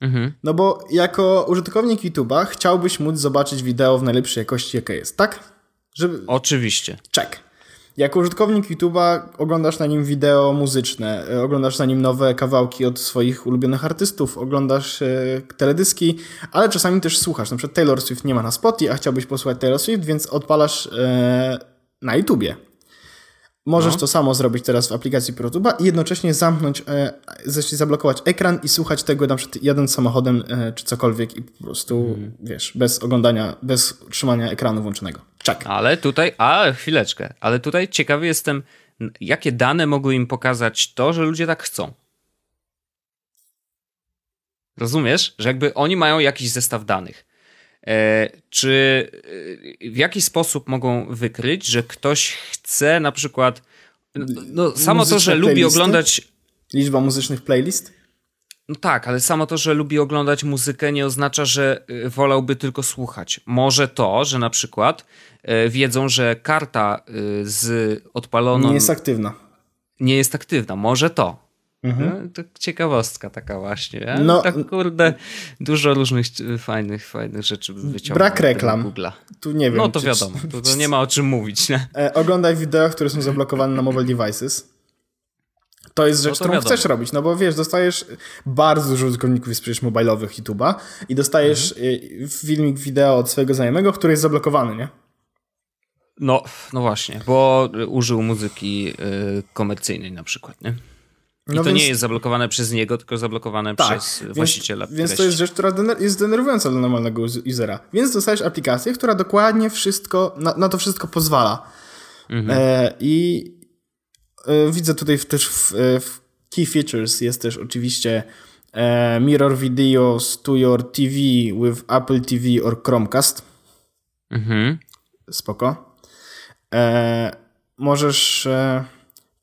Mhm. No bo jako użytkownik YouTube'a chciałbyś móc zobaczyć wideo w najlepszej jakości, jaka jest, tak? Żeby... Oczywiście. Check. Jako użytkownik YouTube'a oglądasz na nim wideo muzyczne, e, oglądasz na nim nowe kawałki od swoich ulubionych artystów, oglądasz e, teledyski, ale czasami też słuchasz. Na przykład Taylor Swift nie ma na Spotify, a chciałbyś posłuchać Taylor Swift, więc odpalasz e, na YouTubie. Możesz no. to samo zrobić teraz w aplikacji ProTube'a i jednocześnie zamknąć, e, zablokować ekran i słuchać tego na przykład jadąc samochodem e, czy cokolwiek i po prostu, hmm. wiesz, bez oglądania, bez trzymania ekranu włączonego. Czek. Ale tutaj, a chwileczkę, ale tutaj ciekawy jestem, jakie dane mogły im pokazać to, że ludzie tak chcą. Rozumiesz, że jakby oni mają jakiś zestaw danych. E, czy e, w jaki sposób mogą wykryć, że ktoś chce na przykład. No, no samo to, że lubi oglądać. Liczba muzycznych playlist? No tak, ale samo to, że lubi oglądać muzykę, nie oznacza, że e, wolałby tylko słuchać. Może to, że na przykład wiedzą, że karta z odpaloną. Nie jest aktywna. Nie jest aktywna. Może to. Mhm. No, to ciekawostka taka właśnie. No, tak kurde, dużo różnych fajnych, fajnych rzeczy wyciągnął. Brak reklam. Google'a. Tu nie wiem. No to czy, wiadomo, to, to, nie ma o czym mówić. Nie? E, oglądaj wideo, które są zablokowane na mobile devices. To jest rzecz, no którą wiadomo. chcesz robić, no bo wiesz, dostajesz bardzo dużo użytkowników jest przecież mobilowych YouTube'a i dostajesz mhm. filmik wideo od swojego znajomego, który jest zablokowany, nie? No, no właśnie, bo użył muzyki y, komercyjnej na przykład, nie? I no to więc... nie jest zablokowane przez niego, tylko zablokowane tak, przez więc, właściciela. Więc to jest rzecz, która jest denerwująca dla normalnego usera. Więc dostajesz aplikację, która dokładnie wszystko, na, na to wszystko pozwala. Mhm. E, I e, widzę tutaj też w, e, w, Key Features jest też oczywiście e, Mirror Videos to your TV with Apple TV or Chromecast. Mhm. Spoko. E, możesz e,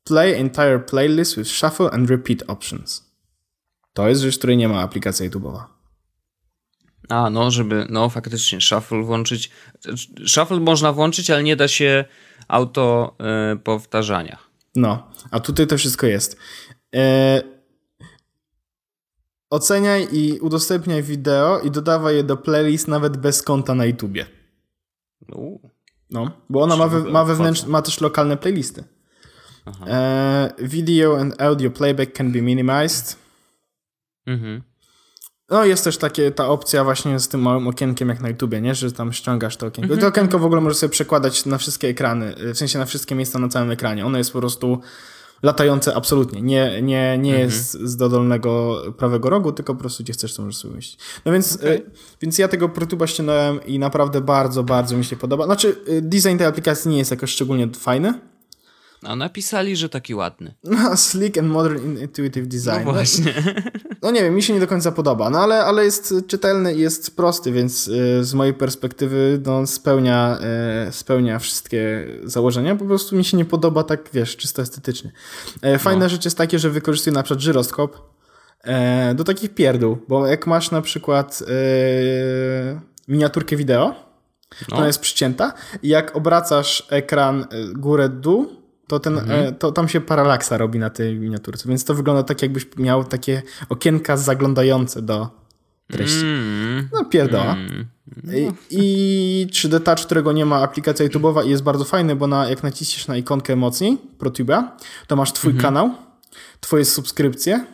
Play entire playlist with shuffle and repeat options. To jest rzecz, której nie ma aplikacja YouTube'owa. A, no, żeby, no faktycznie, shuffle włączyć. Shuffle można włączyć, ale nie da się auto y, powtarzania. No, a tutaj to wszystko jest. E, oceniaj i udostępniaj wideo i dodawaj je do playlist nawet bez konta na YouTubie. No, bo ona ma, we, ma, wewnętrz, ma też lokalne playlisty. E, video and audio playback can be minimized. Mhm. No jest też takie, ta opcja właśnie z tym małym okienkiem jak na YouTubie, nie? Że tam ściągasz to okienko. I to okienko w ogóle możesz sobie przekładać na wszystkie ekrany, w sensie na wszystkie miejsca na całym ekranie. Ono jest po prostu latające absolutnie. Nie, nie, nie mhm. jest z dodolnego prawego rogu, tylko po prostu gdzie chcesz, to możesz sobie umieścić. No więc, okay. y, więc ja tego ProTube'a ściągnąłem i naprawdę bardzo, bardzo mi się podoba. Znaczy, design tej aplikacji nie jest jakoś szczególnie fajny, a napisali, że taki ładny. No, slick and modern intuitive design. No właśnie. No nie wiem, mi się nie do końca podoba, no ale, ale jest czytelny i jest prosty, więc y, z mojej perspektywy no, spełnia, y, spełnia wszystkie założenia. Po prostu mi się nie podoba tak, wiesz, czysto estetycznie. E, fajna no. rzecz jest takie, że wykorzystuje na przykład żyroskop e, do takich pierdół, bo jak masz na przykład e, miniaturkę wideo, no. ona jest przycięta i jak obracasz ekran górę-dół, to, ten, mhm. E, to tam się paralaksa robi na tej miniaturce, więc to wygląda tak, jakbyś miał takie okienka zaglądające do treści. Mm. No pierdoła. Mm. I, I 3D Touch, którego nie ma aplikacja YouTube'owa i jest bardzo fajny, bo na, jak naciśniesz na ikonkę mocniej ProTube'a, to masz twój mhm. kanał, twoje subskrypcje,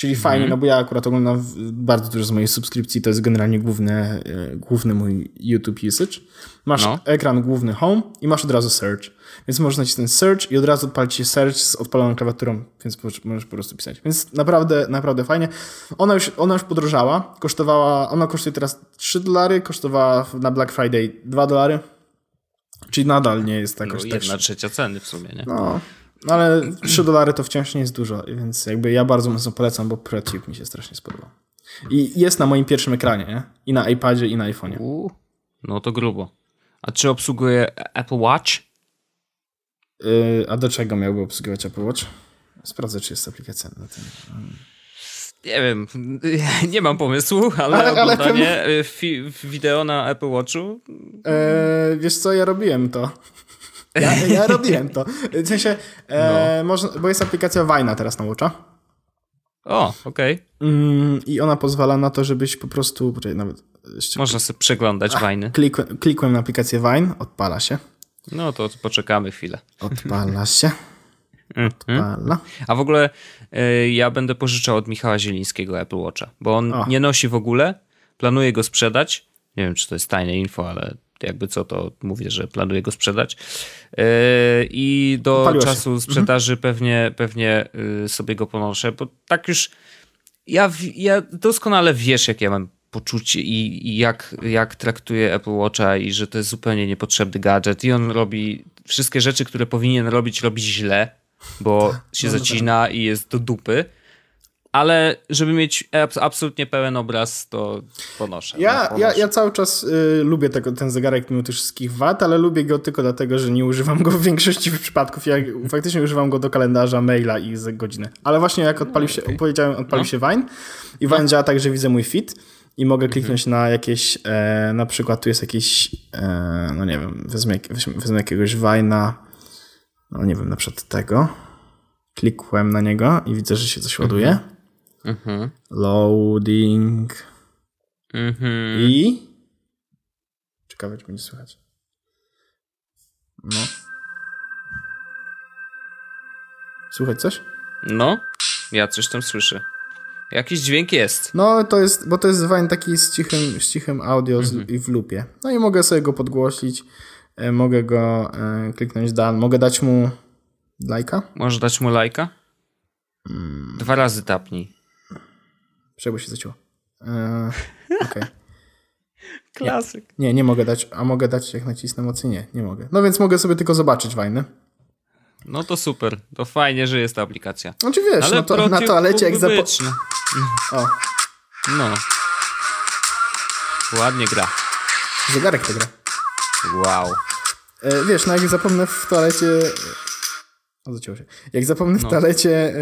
Czyli mm. fajnie, no bo ja akurat oglądam bardzo dużo z mojej subskrypcji, to jest generalnie główny, e, główny mój YouTube usage. Masz no. ekran główny home i masz od razu search. Więc możesz nacisnąć search i od razu odpalić się search z odpaloną klawiaturą, więc możesz po prostu pisać. Więc naprawdę, naprawdę fajnie. Ona już, ona już podrożała, kosztowała, ona kosztuje teraz 3 dolary, kosztowała na Black Friday 2 dolary. Czyli nadal nie jest tak no, jedna trzecia ceny w sumie, nie? No, no ale 3 dolary to wciąż nie jest dużo, więc jakby ja bardzo mocno polecam, bo ProTube mi się strasznie spodobał. I jest na moim pierwszym ekranie, nie? I na iPadzie, i na iPhone'ie. no to grubo. A czy obsługuje Apple Watch? Yy, a do czego miałby obsługiwać Apple Watch? Sprawdzę, czy jest aplikacja na tym. Nie wiem, nie mam pomysłu, ale, ale oglądanie ale pewnie... wideo na Apple Watchu... Yy, wiesz co, ja robiłem to. Ja, ja robiłem to. W sensie, e, no. można, bo jest aplikacja Wajna teraz na Watcha. O, okej. Okay. Mm, I ona pozwala na to, żebyś po prostu... Nawet, Można sobie przeglądać Wajny. Klikłem, klikłem na aplikację Wine, odpala się. No to poczekamy chwilę. Odpala się. Mhm. Odpala. A w ogóle y, ja będę pożyczał od Michała Zielińskiego Apple Watcha, bo on o. nie nosi w ogóle, planuje go sprzedać. Nie wiem, czy to jest tajne info, ale jakby co, to mówię, że planuję go sprzedać. Yy, I do Paliło czasu się. Mhm. sprzedaży mhm. pewnie, pewnie yy, sobie go ponoszę, bo tak już ja, ja doskonale wiesz, jak ja mam poczucie i, i, jak, jak traktuje Apple Watcha i że to jest zupełnie niepotrzebny gadżet i on robi wszystkie rzeczy, które powinien robić, robi źle, bo tak, się no, no zacina tak. i jest do dupy ale żeby mieć absolutnie pełen obraz, to ponoszę. Ja, no, ja, ja cały czas y, lubię tego, ten zegarek mimo tych wszystkich wad, ale lubię go tylko dlatego, że nie używam go w większości przypadków. Ja faktycznie używam go do kalendarza, maila i za godzinę. Ale właśnie jak odpalił się, okay. powiedziałem, odpalił no. się Vine i Vine no. działa tak, że widzę mój fit i mogę mhm. kliknąć mhm. na jakieś, e, na przykład tu jest jakiś, e, no nie wiem, wezmę, wezmę, wezmę jakiegoś Vine'a, no nie wiem, na przykład tego. Klikłem na niego i widzę, że się coś ładuje. Mhm. Loading. Mhm. I. Ciekawe, czy będzie słychać. No. Słychać coś? No, ja coś tam słyszę. Jakiś dźwięk jest. No, to jest, bo to jest Vine taki z cichym, z cichym audio mhm. i w lupie. No i mogę sobie go podgłosić. E, mogę go e, kliknąć dan. Mogę dać mu lajka? Możesz dać mu lajka? Hmm. Dwa razy tapnij. Przebo się zacięło. Eee, Okej. Okay. Klasyk. Nie, nie, nie, mogę dać, a mogę dać jak nacisnę mocniej? Nie, nie mogę. No więc mogę sobie tylko zobaczyć wajny. No to super, to fajnie, że jest ta aplikacja. Znaczy wiesz, Ale no to, na toalecie jak zapo... No. O. No. Ładnie gra. Zegarek to gra. Wow. E, wiesz, no jak zapomnę w toalecie o, zacięło się. Jak zapomnę w no. toalecie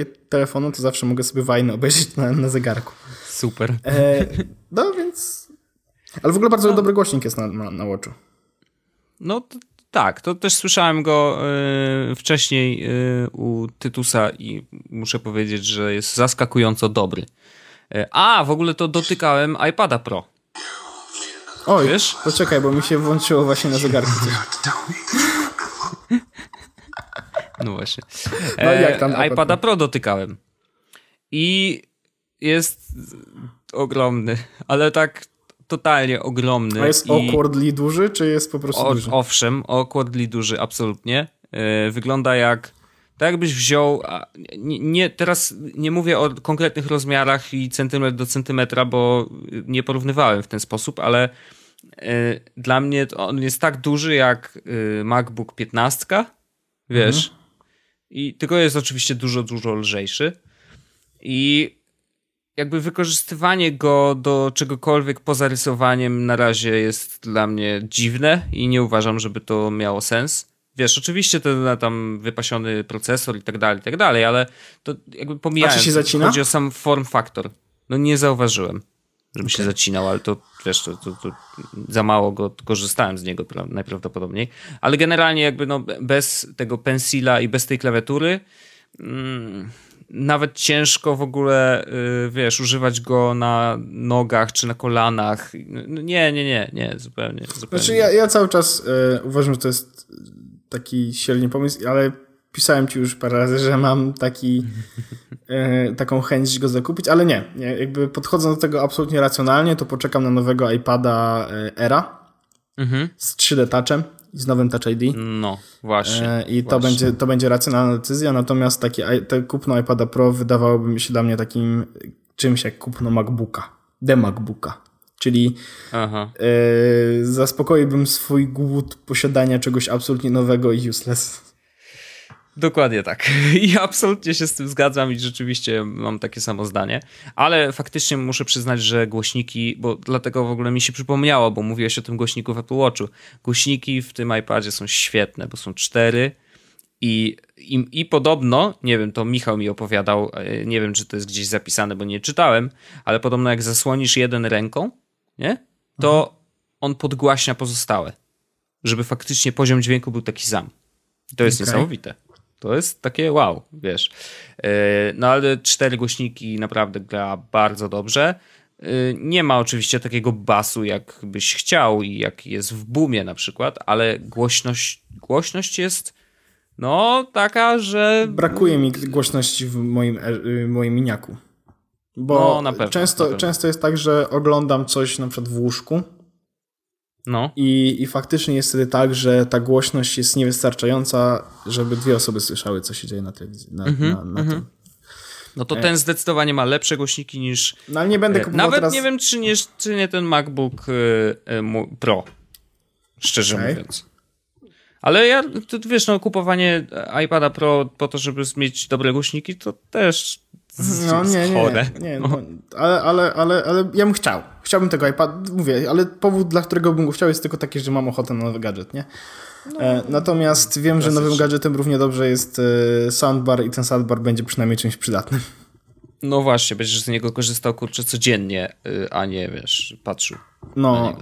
e, telefonu, to zawsze mogę sobie wajnę obejrzeć na, na zegarku. Super. E, no więc... Ale w ogóle bardzo no. dobry głośnik jest na, na, na Watchu. No tak, to też słyszałem go y, wcześniej y, u Tytusa i muszę powiedzieć, że jest zaskakująco dobry. Y, a, w ogóle to dotykałem iPada Pro. Oj, Wiesz? poczekaj, bo mi się włączyło właśnie na zegarku No właśnie. No jak tam e, iPada Pro dotykałem. I jest ogromny, ale tak totalnie ogromny. A jest i... awkwardly duży, czy jest po prostu o, duży? Owszem, awkwardly duży, absolutnie. Yy, wygląda jak tak jakbyś wziął, nie, nie, teraz nie mówię o konkretnych rozmiarach i centymetr do centymetra, bo nie porównywałem w ten sposób, ale yy, dla mnie on jest tak duży jak yy, MacBook 15, wiesz, mhm. I tylko jest oczywiście dużo, dużo lżejszy i jakby wykorzystywanie go do czegokolwiek poza rysowaniem na razie jest dla mnie dziwne i nie uważam, żeby to miało sens. Wiesz, oczywiście ten tam wypasiony procesor i tak dalej, i tak dalej, ale to jakby pomijając, A czy się zacina? chodzi o sam form factor. No nie zauważyłem, żeby okay. się zacinał, ale to wiesz, to, to, to, za mało go korzystałem z niego najprawdopodobniej. Ale generalnie jakby no bez tego pensila i bez tej klawiatury mm, nawet ciężko w ogóle, y, wiesz, używać go na nogach czy na kolanach. No, nie, nie, nie, nie, zupełnie. zupełnie. Znaczy ja, ja cały czas y, uważam, że to jest taki średni pomysł, ale pisałem ci już parę razy, że mam taki, y, taką chęć go zakupić, ale nie, nie. Jakby podchodząc do tego absolutnie racjonalnie, to poczekam na nowego iPada Era mhm. z 3D Touchem z nowym Touch ID. No, właśnie. E, I właśnie. To, będzie, to będzie racjonalna decyzja, natomiast takie te kupno iPada Pro wydawałoby się dla mnie takim czymś jak kupno MacBooka, de MacBooka. Czyli Aha. E, zaspokoiłbym swój głód posiadania czegoś absolutnie nowego i useless. Dokładnie tak. I absolutnie się z tym zgadzam i rzeczywiście mam takie samo zdanie. Ale faktycznie muszę przyznać, że głośniki, bo dlatego w ogóle mi się przypomniało, bo mówiłeś o tym głośniku w Apple Watchu. Głośniki w tym iPadzie są świetne, bo są cztery i, i, i podobno, nie wiem, to Michał mi opowiadał, e, nie wiem, czy to jest gdzieś zapisane, bo nie czytałem, ale podobno jak zasłonisz jeden ręką, nie? To mhm. on podgłaśnia pozostałe. Żeby faktycznie poziom dźwięku był taki sam. To jest okay. niesamowite. To jest takie wow, wiesz. E, no ale cztery głośniki naprawdę gra bardzo dobrze. E, nie ma oczywiście takiego basu, jak byś chciał i jak jest w boomie na przykład, ale głośność, głośność jest no taka, że... Brakuje mi głośności w moim, e, moim miniaku. Bo no, pewno, często, często jest tak, że oglądam coś na przykład w łóżku no. I, I faktycznie jest wtedy tak, że ta głośność jest niewystarczająca, żeby dwie osoby słyszały, co się dzieje na telewizji. Na, mm -hmm, na, na mm -hmm. No to ten zdecydowanie ma lepsze głośniki niż. No ale nie będę e, kupował Nawet teraz... nie wiem, czy nie, czy nie ten MacBook y, Pro. Szczerze okay. mówiąc. Ale ja, to, wiesz, no, kupowanie iPada Pro po to, żeby mieć dobre głośniki, to też no nie, nie, nie, no, ale, ale, ale, ale ja bym chciał. Chciałbym tego iPad, mówię, ale powód, dla którego bym go chciał jest tylko taki, że mam ochotę na nowy gadżet, nie? No, e, Natomiast wiem, że nowym gadżetem równie dobrze jest e, soundbar i ten soundbar będzie przynajmniej czymś przydatnym. No właśnie, będziesz z niego korzystał kurczę codziennie, y, a nie wiesz, patrzył. No,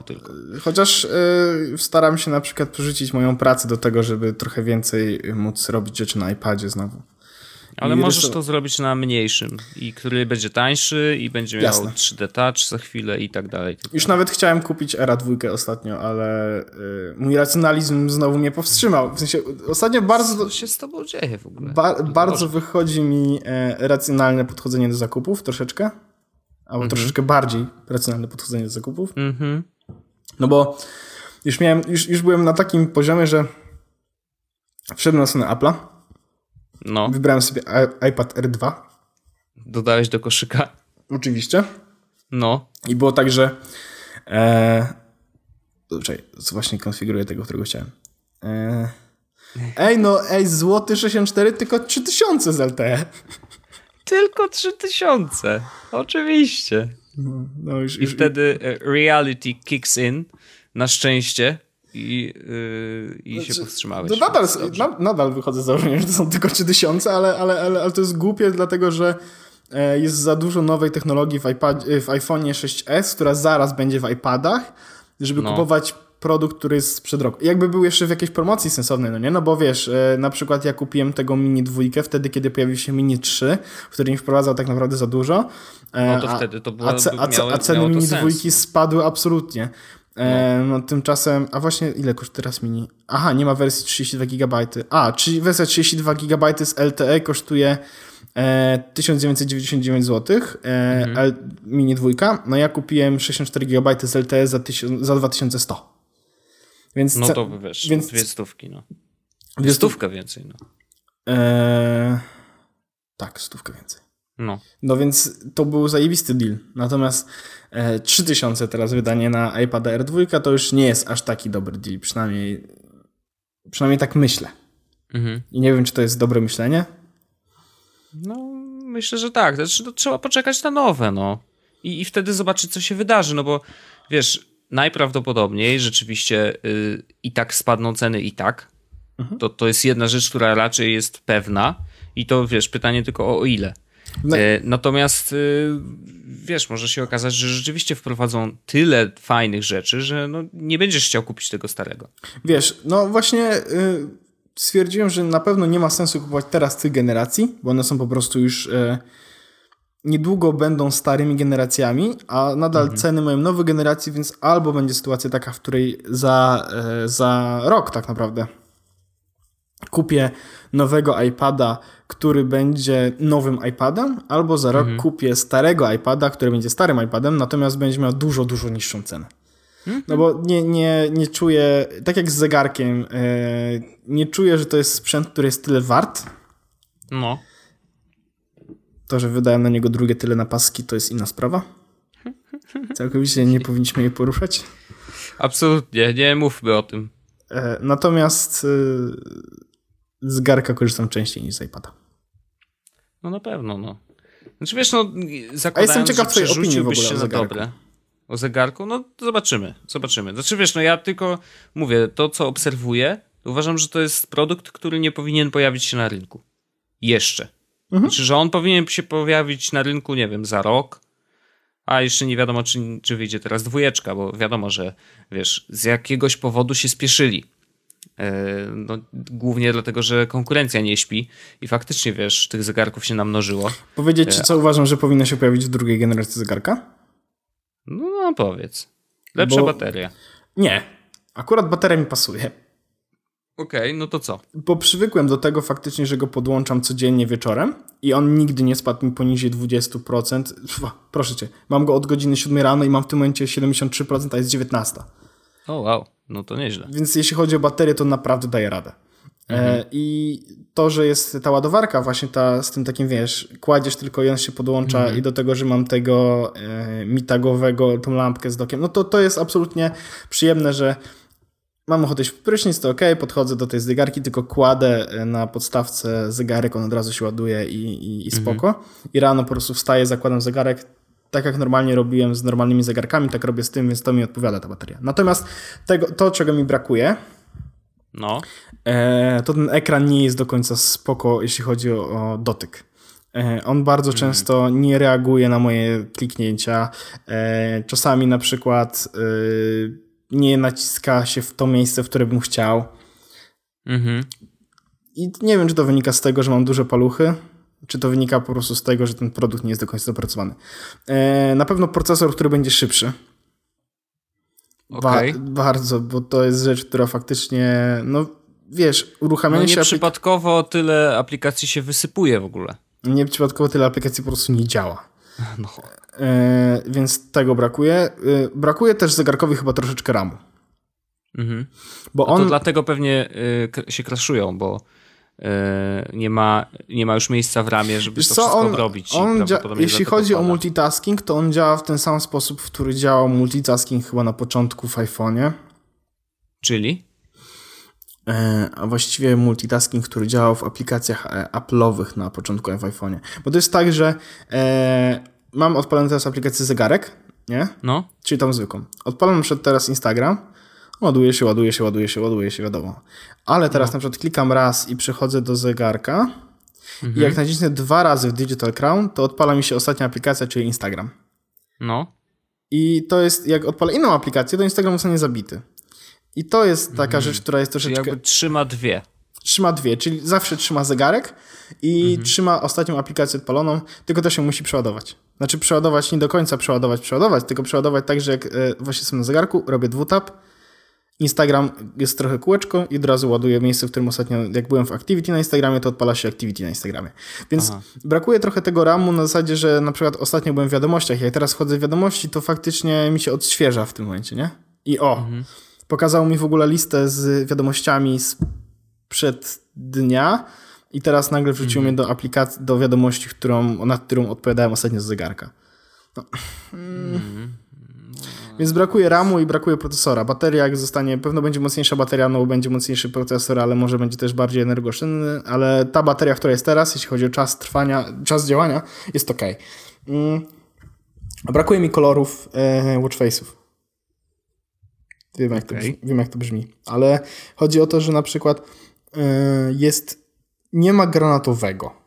chociaż y, staram się na przykład przerzucić moją pracę do tego, żeby trochę więcej móc robić rzeczy na iPadzie znowu. Ale I możesz to zrobić na mniejszym i który będzie tańszy i będzie miał Jasne. 3D Touch za chwilę i tak dalej. Już nawet chciałem kupić Era 2 ostatnio, ale y, mój racjonalizm znowu mnie powstrzymał. W sensie ostatnio bardzo... Co się z tobą dzieje w ogóle? Ba bardzo wychodzi mi e, racjonalne podchodzenie do zakupów troszeczkę. Albo -hmm. troszeczkę bardziej racjonalne podchodzenie do zakupów. -hmm. No bo już miałem, już, już byłem na takim poziomie, że wszedłem na stronę Apple'a no. Wybrałem sobie iPad R2. Dodałeś do koszyka? Oczywiście. No. I było tak, że e, Czekaj, właśnie konfiguruję tego, którego chciałem. E, ej, no, ej, złoty 64, tylko 3000 z LTE. Tylko 3000. Oczywiście. No, no już, I już, wtedy e, reality kicks in. Na szczęście i, yy, i znaczy, się powstrzymałeś. No nadal, na, nadal wychodzę z założenia, że to są tylko 3000, ale, ale, ale, ale to jest głupie, dlatego że e, jest za dużo nowej technologii w, iPad, w iPhone 6s, która zaraz będzie w iPadach, żeby no. kupować produkt, który jest sprzed roku. Jakby był jeszcze w jakiejś promocji sensownej, no nie? No bo wiesz, e, na przykład ja kupiłem tego Mini 2 wtedy, kiedy pojawił się Mini 3, który nie wprowadzał tak naprawdę za dużo. E, no to a, wtedy to było, a, a, miało, a ceny Mini 2 spadły absolutnie. E, no. tymczasem, a właśnie ile kosztuje teraz mini? Aha, nie ma wersji 32 GB. A, czyli wersja 32 GB z LTE kosztuje e, 1999 zł, e, mhm. mini dwójka. No ja kupiłem 64 GB z LTE za, za 2100. Więc no to wiesz, więc, dwie stówki, no. Dwie stówka więcej, no. E, tak, stówkę więcej. No. No więc to był zajebisty deal. Natomiast e, 3000 teraz wydanie na iPad R2 to już nie jest aż taki dobry deal. Przynajmniej, przynajmniej tak myślę. Mhm. I nie wiem, czy to jest dobre myślenie. No, myślę, że tak. Znaczy, trzeba poczekać na nowe, no. I, I wtedy zobaczyć, co się wydarzy, no bo wiesz, najprawdopodobniej rzeczywiście y, i tak spadną ceny i tak. Mhm. To, to jest jedna rzecz, która raczej jest pewna. I to wiesz, pytanie tylko o ile. No. E, natomiast y, wiesz, może się okazać, że rzeczywiście wprowadzą tyle fajnych rzeczy, że no, nie będziesz chciał kupić tego starego. Wiesz, no właśnie y, stwierdziłem, że na pewno nie ma sensu kupować teraz tych generacji, bo one są po prostu już y, niedługo będą starymi generacjami, a nadal mhm. ceny mają nowe generacje, więc albo będzie sytuacja taka, w której za, za rok tak naprawdę kupię nowego iPada, który będzie nowym iPadem, albo za rok mhm. kupię starego iPada, który będzie starym iPadem, natomiast będzie miał dużo, dużo niższą cenę. Mhm. No bo nie, nie, nie czuję, tak jak z zegarkiem, yy, nie czuję, że to jest sprzęt, który jest tyle wart. No. To, że wydałem na niego drugie tyle na paski, to jest inna sprawa. Całkowicie nie powinniśmy jej poruszać. Absolutnie, nie mówmy o tym. E, natomiast y, z garka korzystam częściej niż z iPada. No na pewno, no. Znaczy wiesz, no zakładając, A jestem ciekaw twojej opinii w ogóle się o na dobre. O zegarku? No zobaczymy, zobaczymy. Znaczy wiesz, no ja tylko mówię, to co obserwuję, uważam, że to jest produkt, który nie powinien pojawić się na rynku. Jeszcze. Mhm. Znaczy, że on powinien się pojawić na rynku, nie wiem, za rok, a jeszcze nie wiadomo, czy, czy wyjdzie teraz dwójeczka, bo wiadomo, że wiesz, z jakiegoś powodu się spieszyli. E, no, głównie dlatego, że konkurencja nie śpi i faktycznie, wiesz, tych zegarków się namnożyło. Powiedzieć ci, e, co uważam, że powinno się pojawić w drugiej generacji zegarka? No, no powiedz. Lepsza Bo... bateria. Nie. Akurat bateria mi pasuje. Okej, okay, no to co? Bo przywykłem do tego faktycznie, że go podłączam codziennie wieczorem i on nigdy nie spadł mi poniżej 20%. proszę cię, mam go od godziny 7 rano i mam w tym momencie 73%, a jest 19. O oh, wow. No to nieźle. Więc jeśli chodzi o baterię, to naprawdę daje radę. E, mhm. I to, że jest ta ładowarka właśnie ta z tym takim, wiesz, kładziesz tylko jeden się podłącza mhm. i do tego, że mam tego e, mitagowego, tą lampkę z dokiem, no to to jest absolutnie przyjemne, że mam ochotę iść w prysznic, to ok, podchodzę do tej zegarki, tylko kładę e, na podstawce zegarek, on od razu się ładuje i, i, i spoko. Mhm. I rano po prostu wstaję, zakładam zegarek, tak jak normalnie robiłem z normalnymi zegarkami, tak robię z tym, więc to mi odpowiada ta bateria. Natomiast tego, to, czego mi brakuje, no. E, to ten ekran nie jest do końca spoko, jeśli chodzi o, o dotyk. E, on bardzo mm. często nie reaguje na moje kliknięcia. E, czasami na przykład nie naciska się w to miejsce, w które bym chciał. Mhm. I nie wiem, czy to wynika z tego, że mam duże paluchy, czy to wynika po prostu z tego, że ten produkt nie jest do końca dopracowany. E, na pewno procesor, który będzie szybszy. Okay. Ba bardzo, bo to jest rzecz, która faktycznie, no wiesz, uruchamianie no nie się... przypadkowo tyle aplikacji się wysypuje w ogóle. Nie przypadkowo tyle aplikacji po prostu nie działa. No. E, więc tego brakuje. E, brakuje też zegarkowi chyba troszeczkę RAMu. Mhm. Bo on... to dlatego pewnie y, się kraszują, bo nie ma, nie ma już miejsca w ramie, żeby Wiesz to co, wszystko on, robić. On jeśli chodzi o multitasking, to on działa w ten sam sposób, w który działał multitasking chyba na początku w iPhone'ie. Czyli? E, a właściwie multitasking, który działał w aplikacjach e, Apple'owych na początku w iPhone'ie. Bo to jest tak, że e, mam odpalony teraz aplikację zegarek, nie? No. Czyli tam zwykłą. Odpalam przed teraz Instagram, ładuje się, ładuje się, ładuje się, ładuje się, wiadomo. Ale teraz no. na przykład klikam raz i przechodzę do zegarka mhm. i jak nacisnę dwa razy w Digital Crown, to odpala mi się ostatnia aplikacja, czyli Instagram. No. I to jest, jak odpalę inną aplikację, to Instagram zostanie zabity. I to jest taka mhm. rzecz, która jest troszeczkę... Czyli jakby trzyma dwie. Trzyma dwie, czyli zawsze trzyma zegarek i mhm. trzyma ostatnią aplikację odpaloną, tylko to się musi przeładować. Znaczy przeładować, nie do końca przeładować, przeładować, tylko przeładować tak, że jak e, właśnie jestem na zegarku, robię dwutap, Instagram jest trochę kółeczko i od razu ładuję miejsce, w którym ostatnio, jak byłem w Activity na Instagramie, to odpala się Activity na Instagramie. Więc Aha. brakuje trochę tego ramu na zasadzie, że na przykład ostatnio byłem w wiadomościach, jak teraz wchodzę w wiadomości, to faktycznie mi się odświeża w tym momencie, nie? I o, mhm. pokazał mi w ogóle listę z wiadomościami sprzed dnia i teraz nagle wrzucił mhm. mnie do aplikacji, do wiadomości, którą, nad którą odpowiadałem ostatnio z zegarka. No. Mhm. Więc brakuje RAMu i brakuje procesora. Bateria jak zostanie, pewno będzie mocniejsza bateria, no będzie mocniejszy procesor, ale może będzie też bardziej energooszczędny, ale ta bateria, która jest teraz, jeśli chodzi o czas trwania, czas działania, jest ok. Mm. Brakuje mi kolorów e, watchface'ów. Wiem jak, okay. to brzmi, wiem, jak to brzmi. Ale chodzi o to, że na przykład e, jest, nie ma granatowego.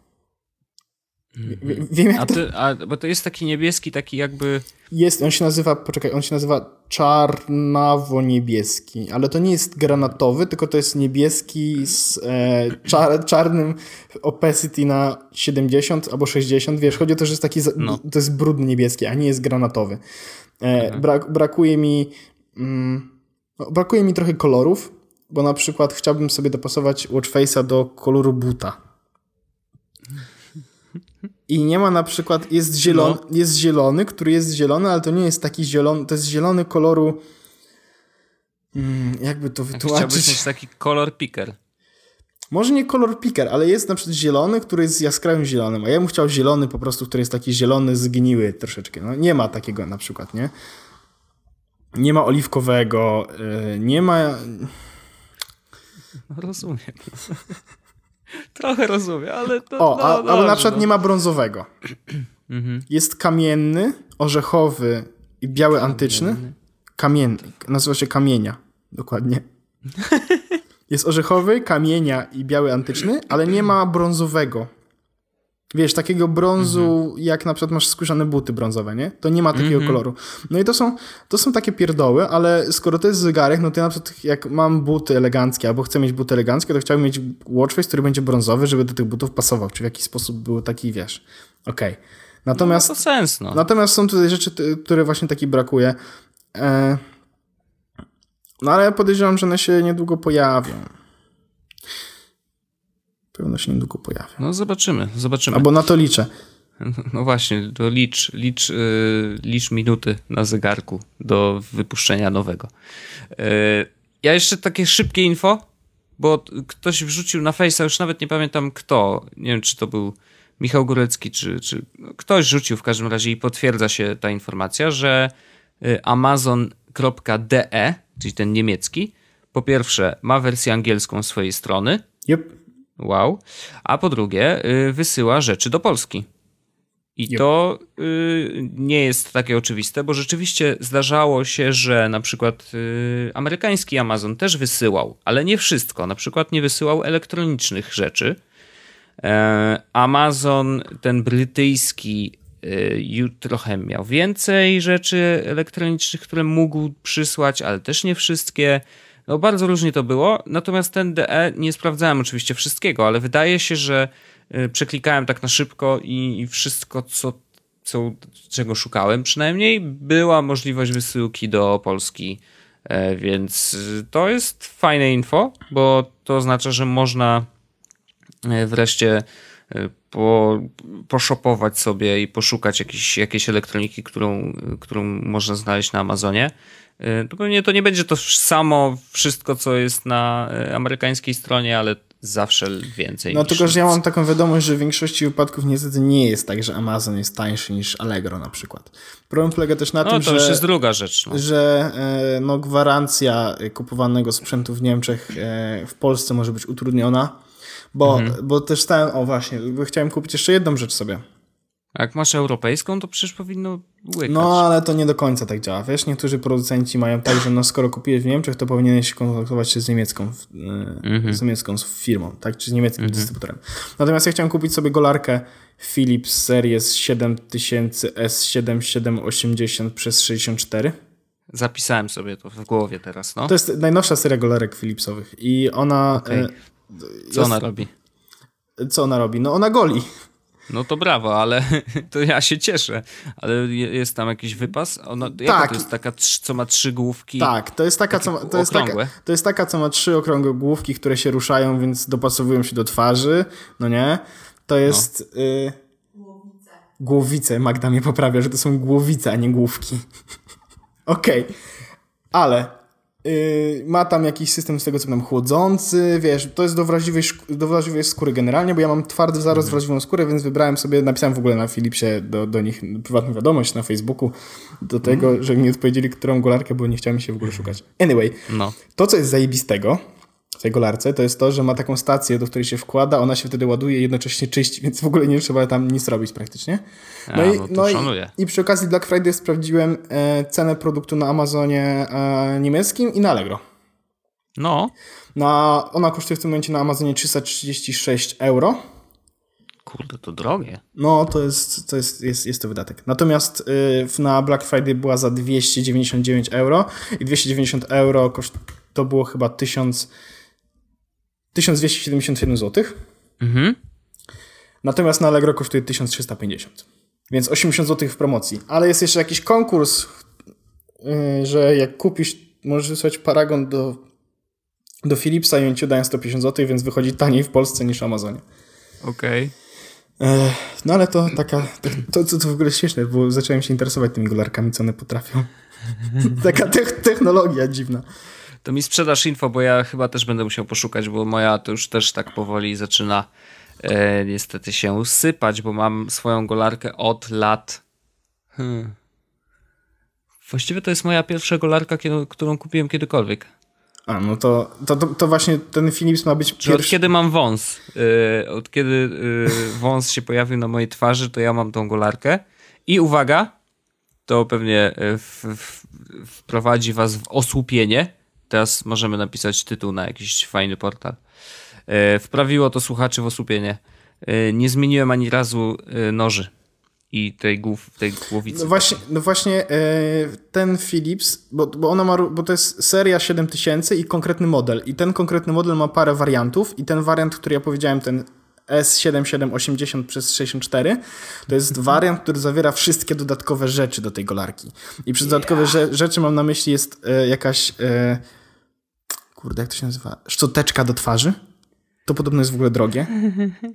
Mhm. Wiem jak a, ty, to... a Bo to jest taki niebieski, taki jakby... Jest, on się nazywa, poczekaj, on się nazywa czarnawo-niebieski, ale to nie jest granatowy, tylko to jest niebieski z e, czar, czarnym opacity na 70 albo 60, wiesz, chodzi o to, że jest taki, no. to jest brudny niebieski, a nie jest granatowy. E, mhm. brak, brakuje mi mm, no, brakuje mi trochę kolorów, bo na przykład chciałbym sobie dopasować watchface'a do koloru buta. I nie ma na przykład, jest zielony, no. jest zielony, który jest zielony, ale to nie jest taki zielony, to jest zielony koloru. Hmm, jakby to wytłumaczyć? Chciałbyś mieć taki kolor picker. Może nie kolor picker, ale jest na przykład zielony, który jest jaskrawym zielonym, a ja bym chciał zielony po prostu, który jest taki zielony, zgniły troszeczkę. No, nie ma takiego na przykład, nie? Nie ma oliwkowego, yy, nie ma... No, rozumiem. Trochę rozumiem, ale to. O, no, a, dobrze, albo na przykład no. nie ma brązowego. Mhm. Jest kamienny, orzechowy i biały antyczny. Kamienny. Nazywa się kamienia. Dokładnie. Jest orzechowy, kamienia i biały antyczny, ale nie ma brązowego. Wiesz, takiego brązu, mhm. jak na przykład masz skórzane buty brązowe, nie? To nie ma takiego mhm. koloru. No i to są, to są takie pierdoły, ale skoro to jest zegarek, no to ja na przykład jak mam buty eleganckie, albo chcę mieć buty eleganckie, to chciałbym mieć watchface, który będzie brązowy, żeby do tych butów pasował, czy w jakiś sposób był taki, wiesz, okej. Okay. Natomiast, no to sens, no. Natomiast są tutaj rzeczy, które właśnie taki brakuje. E... No ale podejrzewam, że one się niedługo pojawią pewno się niedługo pojawia. No zobaczymy, zobaczymy. Albo na to liczę. No właśnie, to licz, licz, yy, licz minuty na zegarku do wypuszczenia nowego. Yy, ja jeszcze takie szybkie info, bo ktoś wrzucił na Face'a, już nawet nie pamiętam kto, nie wiem czy to był Michał Górecki, czy, czy ktoś rzucił w każdym razie i potwierdza się ta informacja, że y, amazon.de, czyli ten niemiecki, po pierwsze ma wersję angielską swojej strony. Yep. Wow. A po drugie, y, wysyła rzeczy do Polski. I yep. to y, nie jest takie oczywiste, bo rzeczywiście zdarzało się, że na przykład y, amerykański Amazon też wysyłał, ale nie wszystko. Na przykład nie wysyłał elektronicznych rzeczy. E, Amazon, ten brytyjski, trochę miał więcej rzeczy elektronicznych, które mógł przysłać, ale też nie wszystkie. No bardzo różnie to było, natomiast ten DE nie sprawdzałem oczywiście wszystkiego, ale wydaje się, że y, przeklikałem tak na szybko i, wszystko, co, co, czego szukałem przynajmniej, była możliwość wysyłki do Polski, e, więc y, to jest fajne info, bo to oznacza, że można e, wreszcie e, po, poszopować sobie i poszukać jakiejś, jakiejś elektroniki, którą, którą można znaleźć na Amazonie. Y, to pewnie to nie będzie to samo wszystko, co jest na y, amerykańskiej stronie, ale zawsze więcej. No tylko, że ja mam taką wiadomość, że w większości wypadków niestety nie jest tak, że Amazon jest tańszy niż Allegro na przykład. Problem polega też na no, tym, to że... to jest druga rzecz. No. Że e, no, gwarancja kupowanego sprzętu w Niemczech e, w Polsce może być utrudniona, bo, mhm. bo też stałem... O właśnie, chciałem kupić jeszcze jedną rzecz sobie. Jak masz europejską, to przecież powinno łykać. No, ale to nie do końca tak działa. Wiesz, niektórzy producenci mają tak, że no, skoro kupiłeś w Niemczech, to powinieneś kontaktować się z niemiecką, mm-hmm. z niemiecką firmą, tak, czy z niemieckim mm-hmm. dystrybutorem. Natomiast ja chciałem kupić sobie golarkę Philips Series 7000 S7780 przez 64. Zapisałem sobie to w głowie teraz, no. To jest najnowsza seria golarek Philipsowych i ona... Okay. E, Co jest, ona robi? Co ona robi? No ona goli. No to brawo, ale to ja się cieszę. Ale jest tam jakiś wypas? Ona, tak. to jest taka, co ma trzy główki? Tak, to jest taka, co ma, to jest taka, to jest taka, co ma trzy okrągłe główki, które się ruszają, więc dopasowują się do twarzy, no nie? To jest... No. Y... Głowice. Głowice. Magda mnie poprawia, że to są głowice, a nie główki. Okej. Okay. Ale Yy, ma tam jakiś system z tego co tam chłodzący, wiesz, to jest do wrażliwej, do wrażliwej skóry generalnie, bo ja mam twardy zaraz mhm. wrażliwą skórę, więc wybrałem sobie, napisałem w ogóle na Philipsie do, do nich prywatną wiadomość na Facebooku do tego, mm. że mi odpowiedzieli, którą golarkę, bo nie chciałem się w ogóle szukać. Anyway, no. to co jest zajebistego, w tej golarce, to jest to, że ma taką stację, do której się wkłada, ona się wtedy ładuje i jednocześnie czyści, więc w ogóle nie trzeba tam nic robić praktycznie. No, A, i, no, no i, i, przy okazji Black Friday sprawdziłem e, cenę produktu na Amazonie e, niemieckim i na Allegro. No. Na, ona kosztuje w tym momencie na Amazonie 336 euro. Kurde, to drogie. No, to jest, to jest, jest, jest to wydatek. Natomiast y, na Black Friday była za 299 euro i 290 euro koszt, to było chyba 1000 1277 zł. Mhm. Natomiast na Allegro kosztuje 1350. Więc 80 zł w promocji. Ale jest jeszcze jakiś konkurs, yy, że jak kupisz, możesz wysłać paragon do, do Philipsa i oni ci dają 150 zł, więc wychodzi taniej w Polsce niż w Amazonie. Okej. Okay. No ale to taka, to, to, to w ogóle śmieszne, bo zacząłem się interesować tymi golarkami, co one potrafią. taka technologia dziwna. To mi sprzedasz info, bo ja chyba też będę musiał poszukać, bo moja to już też tak powoli zaczyna e, niestety się sypać, bo mam swoją golarkę od lat. Hmm. Właściwie to jest moja pierwsza golarka, którą kupiłem kiedykolwiek. A, no to, to, to, to właśnie ten Philips ma być pierwszy... Od kiedy mam wąs, yy, od kiedy yy, wąs się pojawił na mojej twarzy, to ja mam tą golarkę. I uwaga, to pewnie w, w, wprowadzi was w osłupienie. Teraz możemy napisać tytuł na jakiś fajny portal. E, wprawiło to słuchaczy w osłupienie. E, nie zmieniłem ani razu e, noży i tej, głów, tej głowicy. No właśnie, no właśnie ten Philips, bo, bo, ona ma, bo to jest seria 7000 i konkretny model. I ten konkretny model ma parę wariantów i ten wariant, który ja powiedziałem, ten S7780 przez 64 to jest mhm. wariant, który zawiera wszystkie dodatkowe rzeczy do tej golarki. I przez dodatkowe yeah. rzeczy mam na myśli jest jakaś kurde, jak to się nazywa? Szczoteczka do twarzy. To podobno jest w ogóle drogie.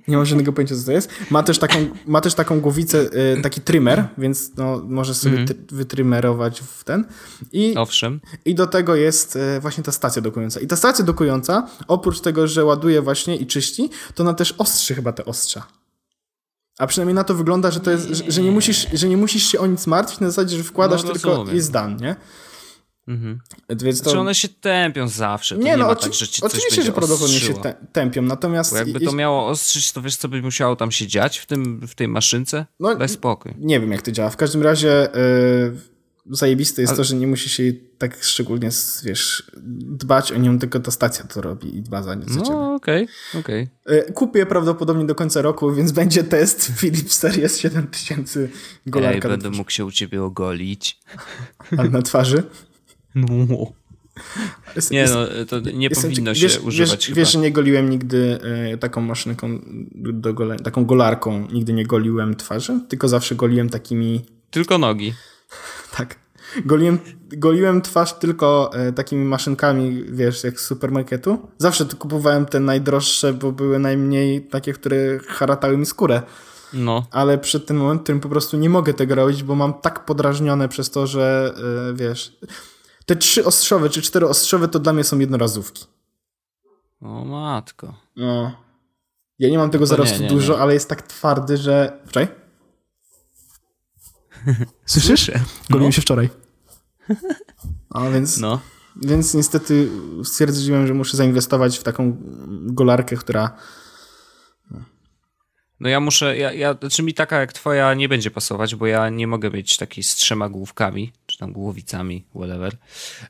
Nie mam żadnego pojęcia, co to jest. Ma też taką, ma też taką głowicę, y, taki trymer, więc no, możesz sobie mm. wytrymerować w ten. I, Owszem. I do tego jest y, właśnie ta stacja dokująca. I ta stacja dokująca, oprócz tego, że ładuje właśnie i czyści, to ona też ostrzy chyba te ostrza. A przynajmniej na to wygląda, że to jest, że, że nie, musisz, że nie musisz się o nic martwić, na zasadzie, że wkładasz no, tylko i zdan, nie? Mhm. Więc to... Znaczy one się tępią zawsze. To nie, nie no, tak, że ci oczywiście, że prawdopodobnie się tępią, natomiast... Bo jakby to miało ostrzyć, to wiesz, co by musiało tam się dziać w, tym, w tej maszynce? No, Daj spokój. Nie wiem, jak to działa. W każdym razie yy, zajebiste jest Ale... to, że nie musisz jej tak szczególnie, wiesz, dbać o nią, tylko ta stacja to robi i dba za, za No, okej, okay, okej. Okay. Kupię prawdopodobnie do końca roku, więc będzie test Philips Series 7000 golarka. Ej, będę mógł się u ciebie ogolić. Ale na twarzy? No. Jest, nie, no, to nie powinno się wiesz, używać wiesz. Wiesz, że nie goliłem nigdy y, taką maszynką, do gole, taką golarką, nigdy nie goliłem twarzy, tylko zawsze goliłem takimi... Tylko nogi. tak. Goliłem, goliłem twarz tylko y, takimi maszynkami, wiesz, jak z supermarketu. Zawsze kupowałem te najdroższe, bo były najmniej takie, które haratały mi skórę. No. Ale przed tym momentem po prostu nie mogę tego robić, bo mam tak podrażnione przez to, że y, wiesz te trzy ostrzowe czy cztery ostrzowe to dla mnie są jednorazówki. O matko. No. Ja nie mam tego no zaraz nie, dużo, nie. ale jest tak twardy, że... Wczoraj? Słyszysz? Goliłem no. się wczoraj. A więc... No. Więc niestety stwierdziłem, że muszę zainwestować w taką golarkę, która no ja muszę, ja, ja, znaczy mi taka jak twoja nie będzie pasować, bo ja nie mogę mieć takiej z trzema główkami, tam głowicami, whatever.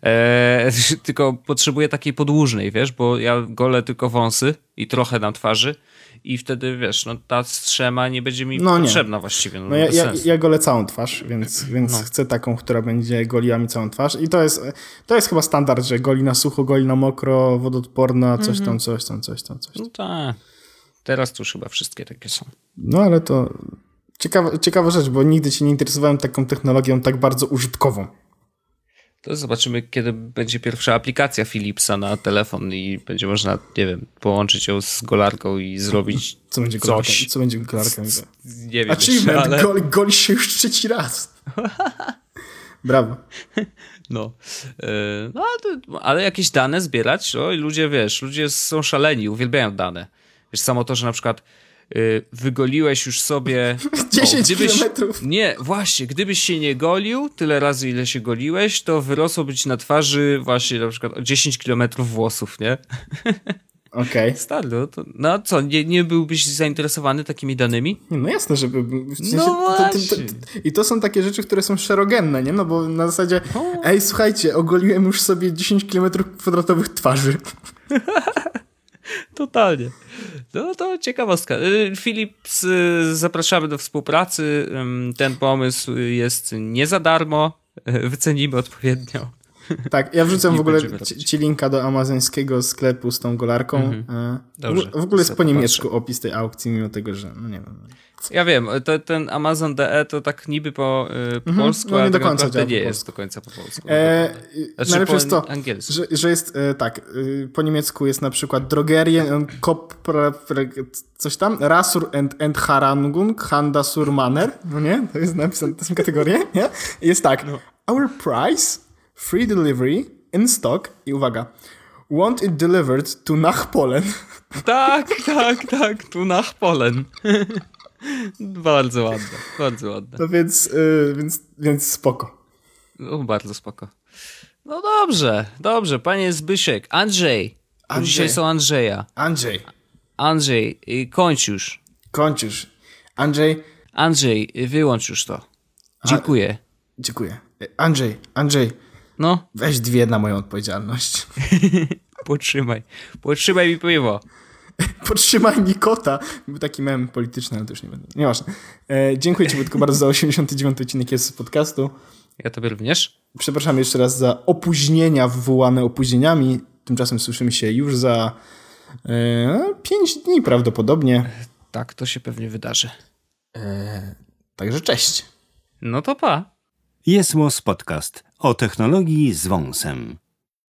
Eee, tylko potrzebuję takiej podłużnej, wiesz, bo ja golę tylko wąsy i trochę na twarzy i wtedy, wiesz, no ta strzema nie będzie mi no potrzebna nie. właściwie. No, no ja, ja, ja, golę całą twarz, więc, więc no. chcę taką, która będzie goliła mi całą twarz i to jest, to jest chyba standard, że goli na sucho, goli na mokro, wodoodporna, coś tam, mhm. coś tam, coś tam, coś tam. No tak. Teraz to już chyba wszystkie takie są. No ale to ciekawa, ciekawa rzecz, bo nigdy się nie interesowałem taką technologią tak bardzo użytkową. To zobaczymy, kiedy będzie pierwsza aplikacja Philipsa na telefon i będzie można, nie wiem, połączyć ją z golarką i zrobić co będzie golarka, coś. Co będzie golarką? Nie wiem. Achievement, ale... gol, golisz się już trzeci raz. Brawo. No, e, no ale jakieś dane zbierać, i ludzie, wiesz, ludzie są szaleni, uwielbiają dane. Wiesz, samo to, że na przykład wygoliłeś już sobie... 10 o, gdybyś, kilometrów. Nie, właśnie, gdybyś się nie golił tyle razy, ile się goliłeś, to wyrosło ci na twarzy właśnie na przykład 10 kilometrów włosów, nie? Okej. Okay. Stary, no, to, no co, nie, nie byłbyś zainteresowany takimi danymi? No jasne, żeby... W sensie, no właśnie. To, to, to, I to są takie rzeczy, które są szerogenne, nie? No bo na zasadzie, o. ej, słuchajcie, ogoliłem już sobie 10 km kwadratowych twarzy. Totalnie. No to ciekawostka. Y, Philips, y, zapraszamy do współpracy. Ten pomysł jest nie za darmo. Wycenimy odpowiednio. Tak, ja wrzucę w ogóle ci, linka do amazońskiego sklepu z tą golarką. Mhm. Dobrze, w, ogóle jest po niemiecku opis tej aukcji, mimo tego, że no nie wiem. Ja wiem, to, ten Amazon DE to tak niby po y, mhm, polsku, no nie ale do tak końca nie po jest do końca po polsku. E, znaczy najlepsze jest to, że, że, jest e, tak, e, po niemiecku jest na przykład Drogerie, Kop, coś tam, Rasur and, and Harangung, Handa sur Manner, no nie? To jest napisane, to są kategorie, nie? Jest tak, no. our price, free delivery, in stock i uwaga, want it delivered to Nachpolen. Tak, tak, tak, tu Nachpolen. bardzo ładne, bardzo ładne. No więc, yy, więc, więc spoko. No, bardzo spoko. No dobrze, dobrze, panie Zbyszek. Andrzej. Andrzej. Dzisiaj są Andrzeja. Andrzej. Andrzej, kończ już. Kończ już. Andrzej. Andrzej, wyłącz już to. Dziękuję. A, dziękuję. Andrzej, Andrzej. No. Weź dwie na moją odpowiedzialność. Potrzymaj. Potrzymaj mi piwo. Podtrzymaj mi kota. Był taki mem polityczny, ale to już nie będę. Nieważne. E, dziękuję Ci Wojtku bardzo za 89 odcinek jest z podcastu. Ja Tobie również. Przepraszam jeszcze raz za opóźnienia wywołane opóźnieniami. Tymczasem słyszymy się już za e, 5 dni prawdopodobnie. Tak, to się pewnie wydarzy. E, także cześć. No to pa. Jest Podcast o technologii z wąsem.